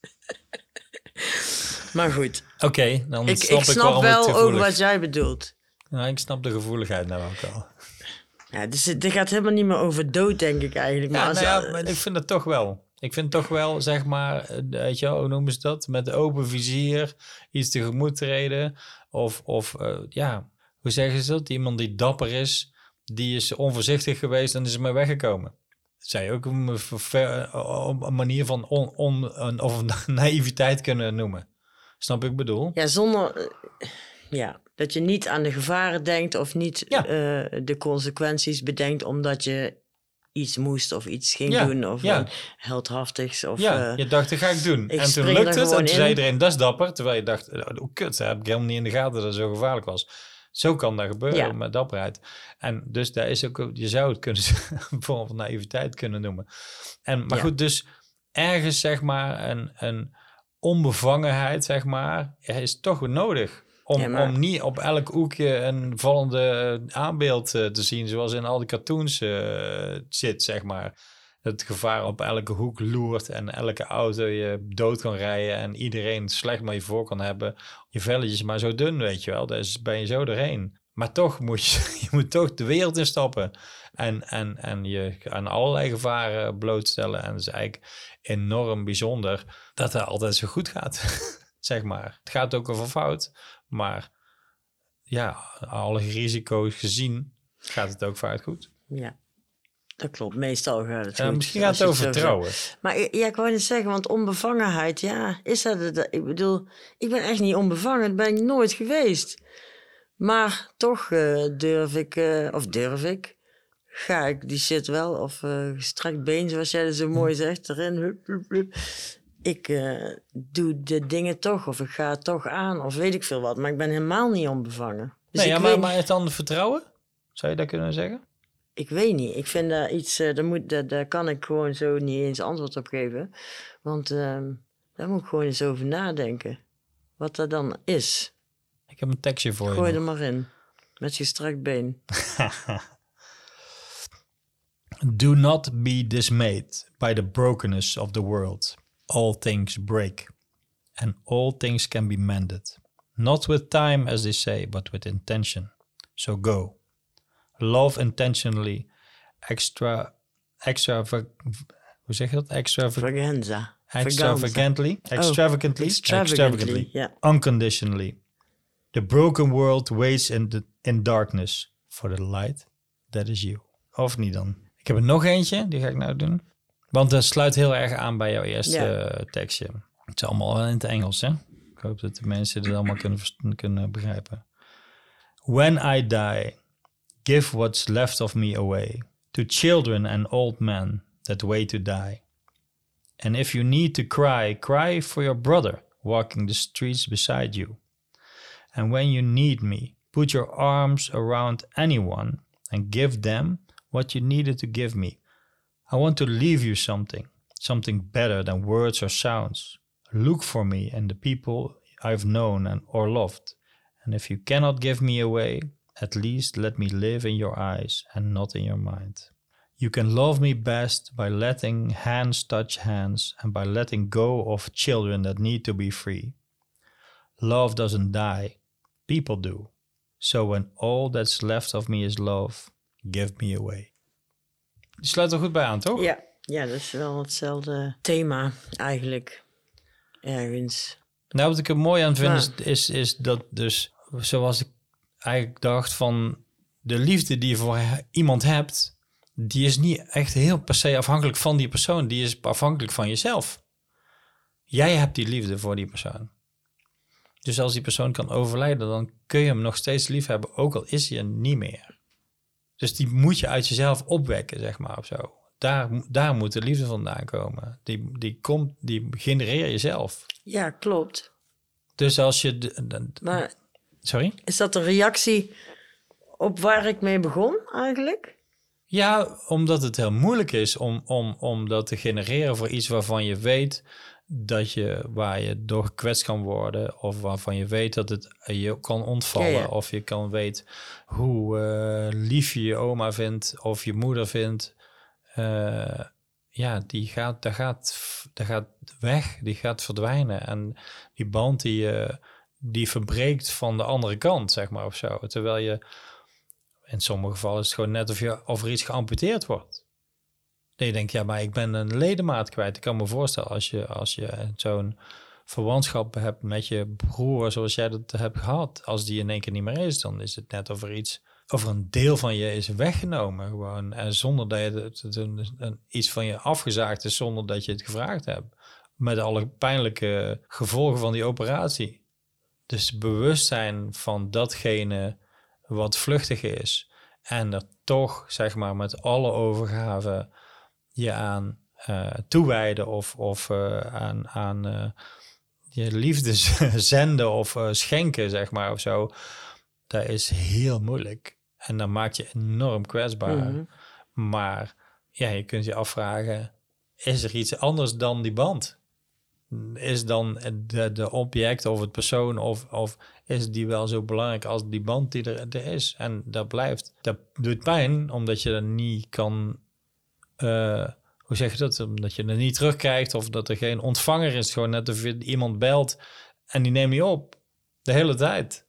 (laughs) maar goed, Oké, dan ik, snap ik ik snap wel ook gevoelig- wat jij bedoelt. Nou, ik snap de gevoeligheid nou ook al. Ja, dus het het gaat helemaal niet meer over dood, denk ik eigenlijk. Maar Ja, als, nou ja, maar ik vind het toch wel. Ik vind toch wel, zeg maar, eh, weet je wel, hoe noemen ze dat? Met open vizier iets tegemoet treden. Of, of eh, ja, hoe zeggen ze dat? Iemand die dapper is, die is onvoorzichtig geweest en is ermee weggekomen. Je ook een, een manier van on, on, een, of (laughs) naïviteit kunnen noemen. Snap ik bedoel? Ja, zonder... eh, ja, dat je niet aan de gevaren denkt of niet Ja. eh, de consequenties bedenkt omdat je iets moest of iets ging Ja, doen of ja. heldhaftigs of... Ja, eh, je dacht, dat ga ik doen. ik en toen lukte het. En toen zei iedereen, dat is dapper. Terwijl je dacht, oh, hoe kut, dat heb ik helemaal niet in de gaten dat het zo gevaarlijk was. Zo kan dat gebeuren Ja. met dapperheid. En dus daar is ook, je zou het kunnen, een vorm van naïviteit kunnen noemen. En, maar goed, dus ergens zeg maar een, een onbevangenheid, zeg maar, is toch nodig. Om, Ja, maar- om niet op elk hoekje een vallende aanbeeld eh, te zien, zoals in al die cartoons eh, zit, zeg maar. Het gevaar op elke hoek loert en elke auto je dood kan rijden en iedereen slecht maar je voor kan hebben. Je velletjes maar zo dun, weet je wel. Daar is- ben je zo doorheen. Maar toch moet je, (laughs) je moet toch de wereld instappen. En, en, en je aan allerlei gevaren blootstellen. En is eigenlijk enorm bijzonder dat het altijd zo goed gaat. (laughs) zeg maar. Het gaat ook over fout. Maar ja, alle risico's gezien gaat het ook vaak goed. Ja, dat klopt. Meestal gaat het goed. misschien gaat het over vertrouwen. Maar ja, ik wou net zeggen, want onbevangenheid, ja, is dat het? Ik bedoel, ik ben echt niet onbevangen. Dat ben ik nooit geweest. Maar toch eh, durf ik, eh, of durf ik, ga ik die shit wel, of eh gestrekt been, zoals jij dat zo mooi zegt, erin. Hup, hup, hup. Ik eh, doe de dingen toch, of ik ga het toch aan, of weet ik veel wat. Maar ik ben helemaal niet onbevangen. Dus nee, ja, maar, weet, maar het dan vertrouwen? Zou je dat kunnen zeggen? ik weet niet. Ik vind dat iets, eh, daar, moet, daar, daar kan ik gewoon zo niet eens antwoord op geven. Want ehm, daar moet ik gewoon eens over nadenken. Wat dat dan is. Ik heb een tekstje voor Gooi je. er maar in. Met gestrekt been. (laughs) Do not be dismayed by the brokenness of the world. All things break, and all things can be mended. Not with time, as they say, but with intention. So go. Love intentionally, extra, extra, hoe zeg je dat? Extra, Vaganza. Oh, extravagantly, extravagantly, Extravagantly, extravagantly, ja. unconditionally. The broken world waits in, the, in darkness for the light that is you. Of niet dan? Ik heb er nog eentje, die ga ik nou doen. Want dat sluit heel erg aan bij jouw eerste Ja. tekstje. Het is allemaal wel in het Engels, hè? Ik hoop dat de mensen dit allemaal kunnen, kunnen begrijpen. When I die, give what's left of me away to children and old men that wait to die. And if you need to cry, cry for your brother walking the streets beside you. And when you need me, put your arms around anyone and give them what you needed to give me. I want to leave you something, something better than words or sounds. Look for me and the people I've known and or loved. And if you cannot give me away, at least let me live in your eyes and not in your mind. You can love me best by letting hands touch hands and by letting go of children that need to be free. Love doesn't die, people do. So when all that's left of me is love, give me away. Die sluit er goed bij aan, toch? Ja, ja, dat is wel hetzelfde thema eigenlijk. Ergens. Nou, wat ik er mooi aan vind Maar- is, is, is dat dus, zoals ik eigenlijk dacht van de liefde die je voor iemand hebt, die is niet echt heel per se afhankelijk van die persoon. Die is afhankelijk van jezelf. Jij hebt die liefde voor die persoon. Dus als die persoon kan overlijden, dan kun je hem nog steeds lief hebben, ook al is hij er niet meer. Dus die moet je uit jezelf opwekken, zeg maar, of zo. Daar, daar moet de liefde vandaan komen. Die, die, komt, die genereer je zelf. Ja, klopt. Dus als je. de- de- Maar sorry? is dat een reactie op waar ik mee begon eigenlijk? Ja, omdat het heel moeilijk is om, om, om dat te genereren voor iets waarvan je weet dat je, waar je door gekwetst kan worden, of waarvan je weet dat het je kan ontvallen, Ja, ja. of je kan weet hoe eh, lief je je oma vindt of je moeder vindt. Eh, ja, die gaat, dat gaat, dat gaat weg, die gaat verdwijnen. En die band die, eh, die verbreekt van de andere kant, zeg maar, of zo. Terwijl je in sommige gevallen is het gewoon net of, je, of er iets geamputeerd wordt. Dat je ja, maar ik ben een ledemaat kwijt. Ik kan me voorstellen als je, als je zo'n verwantschap hebt met je broer, zoals jij dat hebt gehad. Als die in één keer niet meer is, dan is het net of er iets, of een deel van je is weggenomen. Gewoon, en zonder dat je het, een- iets van je afgezaagd is, zonder dat je het gevraagd hebt. Met alle pijnlijke gevolgen van die operatie. Dus bewustzijn van datgene wat vluchtig is. En er toch, zeg maar, met alle overgave je aan eh, toewijden of, of eh, aan, aan eh, je liefde (laughs) zenden of schenken, zeg maar, of zo. Dat is heel moeilijk. En dan maakt je enorm kwetsbaar. Mhm. Maar ja, je kunt je afvragen, is er iets anders dan die band? Is dan de, de object of het persoon of, of is die wel zo belangrijk als die band die er, er is? En dat blijft. Dat doet pijn, omdat je dat niet kan... eh, hoe zeg je dat? Omdat je het niet terugkrijgt of dat er geen ontvanger is. Gewoon net of je iemand belt en die neemt niet op. De hele tijd.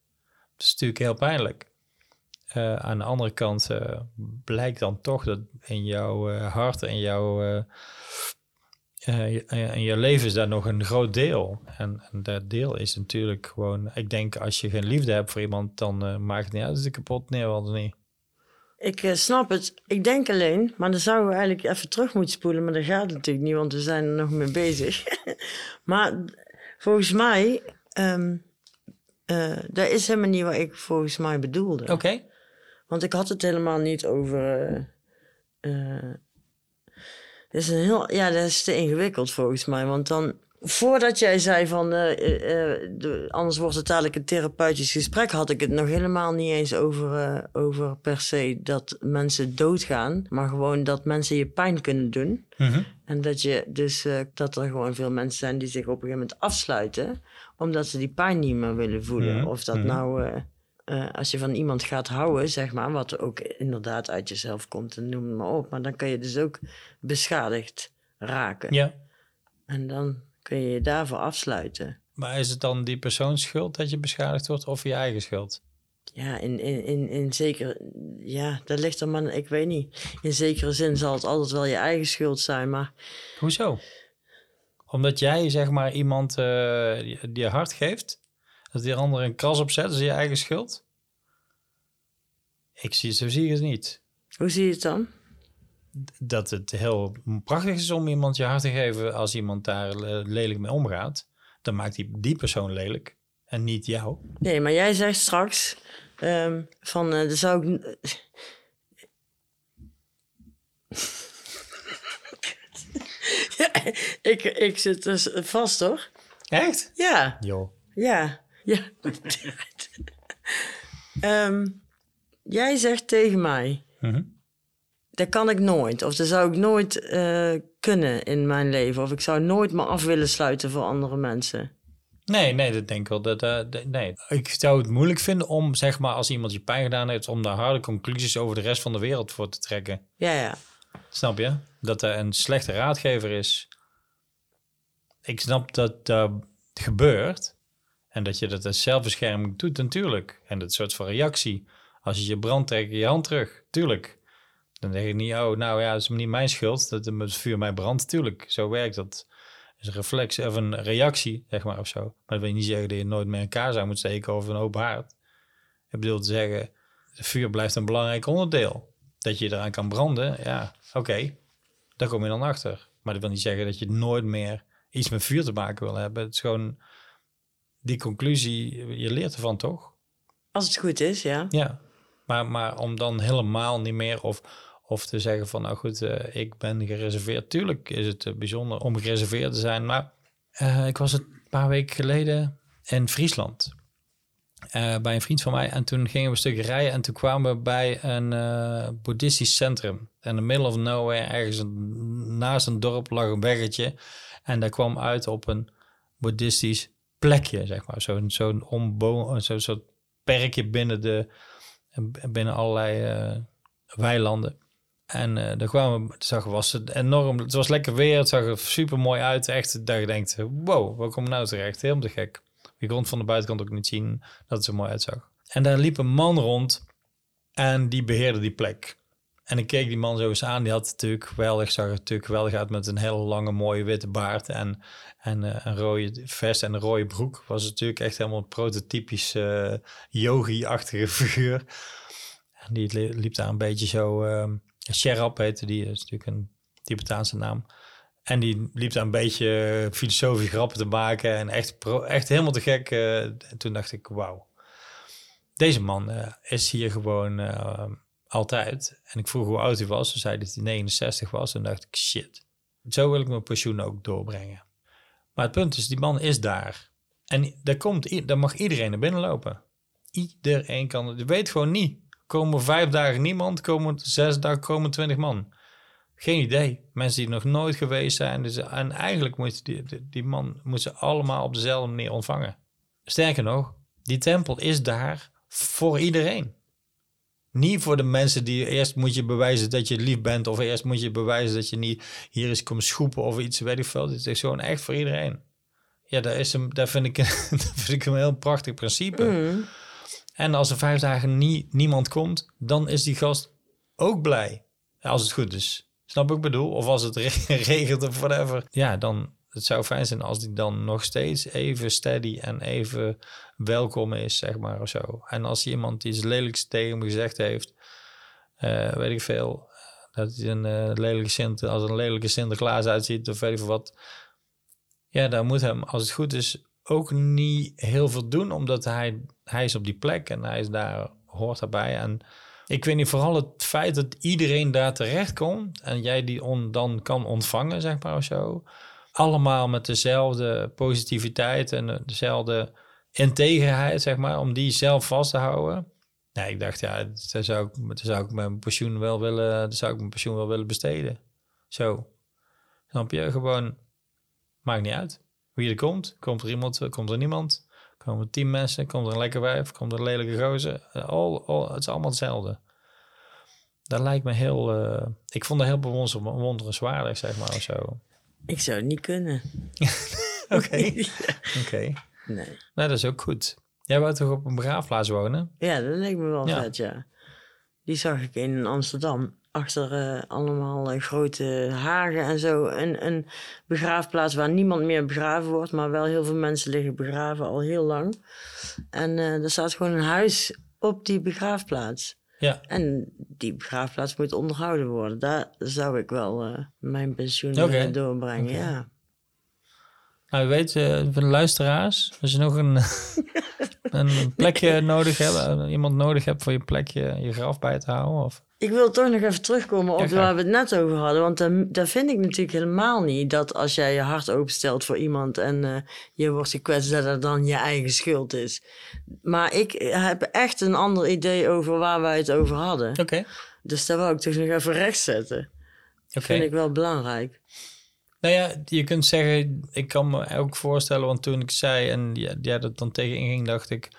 Dat is natuurlijk heel pijnlijk. eh, aan de andere kant eh, blijkt dan toch dat in jouw hart en jouw, in je leven is daar nog een groot deel. En, en dat deel is natuurlijk gewoon, ik denk als je geen liefde hebt voor iemand, dan maakt het niet uit dat het kapot neervalt of niet. Ik eh, snap het. Ik denk alleen, maar dan zouden we eigenlijk even terug moeten spoelen. Maar dat gaat natuurlijk niet, want we zijn er nog mee bezig. (laughs) maar volgens mij, eh, dat is helemaal niet wat ik volgens mij bedoelde. Oké. Want ik had het helemaal niet over. eh, eh, dat is een heel, ja, dat is te ingewikkeld volgens mij. Want dan, voordat jij zei van. eh, eh, eh, de- anders wordt het dadelijk een therapeutisch gesprek, had ik het nog helemaal niet eens over, over per se dat mensen doodgaan. Maar gewoon dat mensen je pijn kunnen doen. Mhm. En dat, je dus, dat er gewoon veel mensen zijn die zich op een gegeven moment afsluiten. omdat ze die pijn niet meer willen voelen. Mhm, Of dat mhm. nou. als je van iemand gaat houden, zeg maar, wat ook inderdaad uit jezelf komt, en noem het maar op. Maar dan kan je dus ook beschadigd raken. Ja. En dan kun je je daarvoor afsluiten. Maar is het dan die persoons schuld dat je beschadigd wordt of je eigen schuld? Ja, in, in, in, in zekere... Ja, dat ligt er maar... Ik weet niet. In zekere zin zal het altijd wel je eigen schuld zijn, maar... Hoezo? Omdat jij zeg maar iemand eh, die die je hart geeft, dat die ander een kras opzet, is je eigen schuld? Ik zie, zo zie ik het niet. Hoe zie je het dan? Dat het heel prachtig is om iemand je hart te geven als iemand daar lelijk mee omgaat. Dan maakt die, die persoon lelijk en niet jou. Nee, maar jij zegt straks ehm, van, dat zou ik... (laughs) ja, ik, ik zit dus vast, hoor. Echt? Ja, Joh. ja, ja. (laughs) Ehm, jij zegt tegen mij, Mhm. Dat kan ik nooit. Of dat zou ik nooit eh, kunnen in mijn leven. Of ik zou nooit me af willen sluiten voor andere mensen. Nee, nee, dat denk ik wel. Dat, eh, dat- nee. Ik zou het moeilijk vinden om, zeg maar, als iemand je pijn gedaan heeft, om daar harde conclusies over de rest van de wereld voor te trekken. Ja, ja. Snap je? Dat hij een slechte raadgever is. Ik snap dat dat gebeurt. En dat je dat als zelfbescherming doet, natuurlijk. En dat soort van reactie. Als je je brandt, trek je je hand terug. Tuurlijk. Dan denk je niet, oh, nou ja, het is niet mijn schuld dat het vuur mij brandt. Tuurlijk, zo werkt dat. Is een reflex of een reactie, zeg maar, of zo. Maar dat wil je niet zeggen dat je nooit meer in elkaar zou moeten steken over een open haard. Ik bedoel te zeggen, het vuur blijft een belangrijk onderdeel. Dat je eraan kan branden, ja, oké. Daar kom je dan achter. Maar dat wil niet zeggen dat je nooit meer iets met vuur te maken wil hebben. Het is gewoon die conclusie, je leert ervan toch? Als het goed is, ja. Ja. Maar, maar om dan helemaal niet meer of, of te zeggen van nou goed, eh, ik ben gereserveerd. Tuurlijk is het eh, bijzonder om gereserveerd te zijn. Maar eh, ik was het een paar weken geleden in Friesland. bij een vriend van mij. En toen gingen we een stukje rijden. En toen kwamen we bij een boeddhistisch centrum. In the middle of nowhere, ergens naast een dorp, lag een weggetje. En dat kwam uit op een boeddhistisch plekje, zeg maar. Zo'n zo'n zo'n soort perkje binnen, de, binnen allerlei weilanden. En eh daar kwamen we, zag, was het enorm, het was lekker weer, het zag er super mooi uit. Echt, dat je denkt, wow, waar kom ik nou terecht? Helemaal te gek. Je kon van de buitenkant ook niet zien dat het zo mooi uitzag. En daar liep een man rond en die beheerde die plek. En ik keek die man zo eens aan. Die had natuurlijk geweldig, zag er natuurlijk geweldig uit met een hele lange mooie witte baard en, en eh, een rode vest en een rode broek. Was natuurlijk echt helemaal een prototypisch eh, yogi-achtige (laughs) figuur. En die li- liep daar een beetje zo, ehm Sherab heette die, is natuurlijk een Tibetaanse naam. En die liep daar een beetje filosofische grappen te maken en echt, echt helemaal te gek. eh. En toen dacht ik, wauw. Deze man eh, is hier gewoon eh, altijd. En ik vroeg hoe oud hij was. Ze zei dat hij 69 was. En dacht ik, shit. Zo wil ik mijn pensioen ook doorbrengen. Maar het punt is, die man is daar. En daar, komt, daar mag iedereen naar binnen lopen. Iedereen kan het. Weet gewoon niet. Komen vijf dagen niemand, komen zes dagen komen twintig man. Geen idee. Mensen die nog nooit geweest zijn. Dus, en eigenlijk moet die, die, man moet ze allemaal op dezelfde manier ontvangen. Sterker nog, die tempel is daar voor iedereen. Niet voor de mensen die eerst moet je bewijzen dat je lief bent. Of eerst moet je bewijzen dat je niet hier is komt schoepen of iets, weet ik veel. Dit is gewoon echt voor iedereen. Ja, dat, is een, dat, vind, ik, (laughs) vind ik een heel prachtig principe. Mm. En als er vijf dagen nie, niemand komt, dan is die gast ook blij. Als het goed is. Snap ik bedoel? Of als het (laughs) regent of whatever. Ja, dan het zou fijn zijn als die dan nog steeds even steady en even welkom is, zeg maar, of zo. En als iemand iets lelijks tegen hem gezegd heeft, uh, weet ik veel, dat hij een uh, lelijke Sint, als een lelijke Sinterklaas uitziet of weet ik wat. Ja, dan moet hem, als het goed is, ook niet heel veel doen, omdat hij, hij is op die plek en hij is daar, hoort daarbij. En ik weet niet, vooral het feit dat iedereen daar terecht komt en jij die on, dan kan ontvangen, zeg maar, of zo allemaal met dezelfde positiviteit en dezelfde integerheid, zeg maar, om die zelf vast te houden. Nee, ik dacht, ja, daar zou ik, daar zou ik mijn pensioen wel willen, zou ik mijn pensioen wel willen besteden. Zo. Snap je? Gewoon, maakt niet uit. Wie er komt, komt er iemand, komt er niemand. Komen tien mensen, komt er een lekker wijf, komt er een lelijke gozer. All, all, het is allemaal hetzelfde. Dat lijkt me heel, uh, ik vond het heel bewonderenswaardig, zeg maar, of zo. Ik zou het niet kunnen. (laughs) Oké. (laughs) Oké. Nee. Nou, dat is ook goed. Jij wou toch op een begraafplaats wonen? Ja, dat leek me wel vet, ja. Die zag ik in Amsterdam. Achter uh, allemaal uh, grote hagen en zo. Een, een begraafplaats waar niemand meer begraven wordt, maar wel heel veel mensen liggen begraven al heel lang. En uh, er staat gewoon een huis op die begraafplaats. Ja. En die begraafplaats moet onderhouden worden. Daar zou ik wel mijn pensioen okay. doorbrengen, okay. ja. Nou, weet, uh, voor de luisteraars, als je nog een, (laughs) een plekje nodig hebt, (laughs) eh, iemand nodig hebt voor je plekje, je graf bij te houden, of... Ik wil toch nog even terugkomen op waar we het net over hadden. Want daar vind ik natuurlijk helemaal niet dat als jij je hart openstelt voor iemand en uh, je wordt gekwetst, dat dat dan je eigen schuld is. Maar ik heb echt een ander idee over waar wij het over hadden. Oké. Dus daar wou ik toch nog even recht zetten. Dat vind ik wel belangrijk. Nou ja, je kunt zeggen, ik kan me ook voorstellen, want toen ik zei en jij ja, dat dan tegen inging, dacht ik,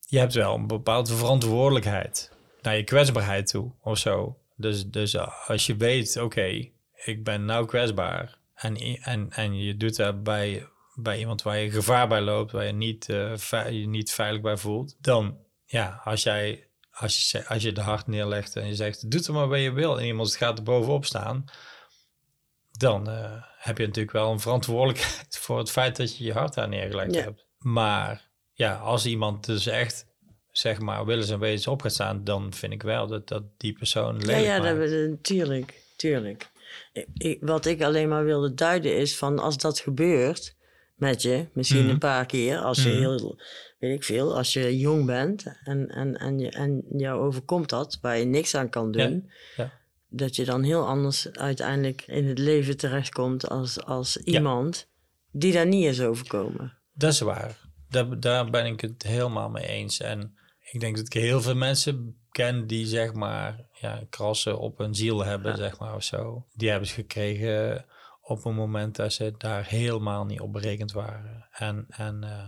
je hebt wel een bepaalde verantwoordelijkheid naar je kwetsbaarheid toe of zo. Dus, dus als je weet, oké, ik ben nou kwetsbaar en, en, en je doet dat bij, bij iemand waar je gevaar bij loopt, waar je niet, uh, je niet veilig bij voelt, dan ja, als jij als je, als je de hart neerlegt en je zegt, doe het maar wat je wil en iemand gaat er bovenop staan, dan uh, heb je natuurlijk wel een verantwoordelijkheid (laughs) voor het feit dat je je hart daar neergelegd hebt. Maar ja, als iemand dus echt zeg maar willens en wezens op gaat staan, dan vind ik wel dat, dat die persoon Ja, ja, dat, tuurlijk, tuurlijk. Ik, wat ik alleen maar wilde duiden is van als dat gebeurt met je, misschien mhm. een paar keer, als je mhm. heel, weet ik veel, als je jong bent en, en, en, je, en jou overkomt dat, waar je niks aan kan doen, ja. dat je dan heel anders uiteindelijk in het leven terechtkomt als, als iemand die daar niet is overkomen. Dat is waar. Daar, daar ben ik het helemaal mee eens. En ik denk dat ik heel veel mensen ken die zeg maar ja, krassen op hun ziel hebben, zeg maar of zo. Die hebben ze gekregen op een moment dat ze daar helemaal niet op berekend waren. En, en uh,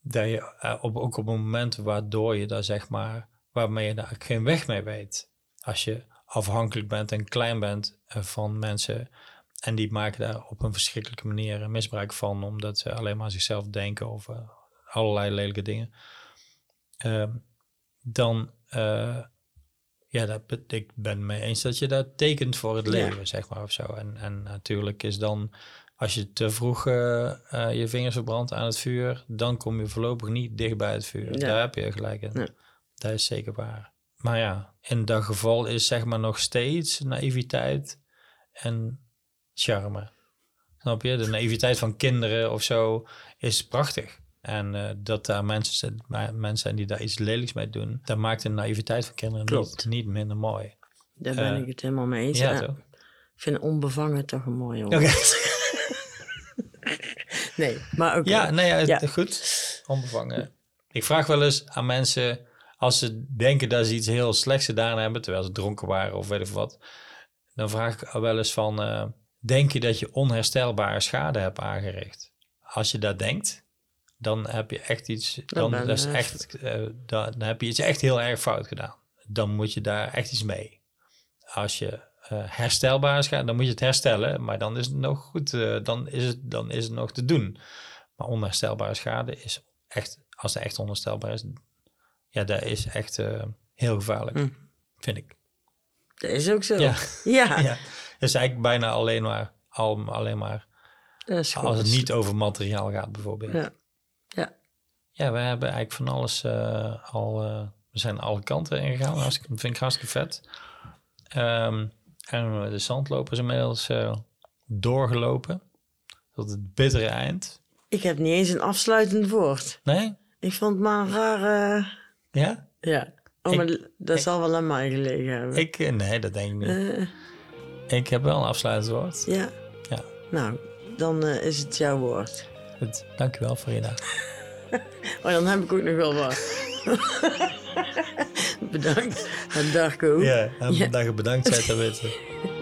dat je uh, op, ook op een moment waardoor je daar zeg maar, waarmee je daar geen weg mee weet. Als je afhankelijk bent en klein bent uh, van mensen en die maken daar op een verschrikkelijke manier misbruik van, omdat ze alleen maar zichzelf denken over allerlei lelijke dingen. Ehm, dan, uh, ja, dat, ik ben mee eens dat je dat tekent voor het leven, zeg maar, of zo. En, en natuurlijk is dan, als je te vroeg uh, uh, je vingers verbrandt aan het vuur, dan kom je voorlopig niet dicht bij het vuur. Daar heb je gelijk in. Ja. Dat is zeker waar. Maar ja, in dat geval is zeg maar nog steeds naïviteit en charme. Snap je? De naïviteit van kinderen of zo is prachtig. En uh, dat daar mensen, mensen zijn die daar iets lelijks mee doen, dat maakt de naïviteit van kinderen niet, niet, minder mooi. Daar ben uh, ik het helemaal mee eens. Ja, ja. Ik vind onbevangen toch een mooie woord. Okay. (laughs) nee, maar ook. Ja, nee, ja, ja, goed. Onbevangen. Ik vraag wel eens aan mensen, als ze denken dat ze iets heel slechts gedaan hebben, terwijl ze dronken waren of weet ik wat, dan vraag ik wel eens van, uh, denk je dat je onherstelbare schade hebt aangericht? Als je dat denkt, dan heb je echt iets, dan, is echt, uh, dan, dan, heb je iets echt heel erg fout gedaan. Dan moet je daar echt iets mee. Als je uh, herstelbaar is, dan moet je het herstellen, maar dan is het nog goed, uh, dan, is het, dan is het nog te doen. Maar onherstelbare schade is echt, als het echt onherstelbaar is, ja, dat is echt eh, heel gevaarlijk, Mm. vind ik. Dat is ook zo. Ja. (laughs) Ja, is eigenlijk bijna alleen maar, al, alleen maar als het niet over materiaal gaat bijvoorbeeld. Ja. Ja, we hebben eigenlijk van alles eh, al... eh, we zijn alle kanten ingegaan. Dat vind ik hartstikke vet. Ehm, en de zandloper is inmiddels eh, doorgelopen. Tot het bittere eind. Ik heb niet eens een afsluitend woord. Nee? Ik vond het maar een rare... Ja? Ja. Oh, Ik- maar dat ik- zal wel aan mij gelegen hebben. Ik, nee, dat denk ik niet. Ik heb wel een afsluitend woord. ja. Ja. Nou, dan is het jouw woord. Goed, dankjewel Frida. (laughs) (laughs) Oh, dan heb ik ook nog wel wat. (laughs) Bedankt. En Darko. Ja, en Ja. dat je bedankt bent, dat weten we.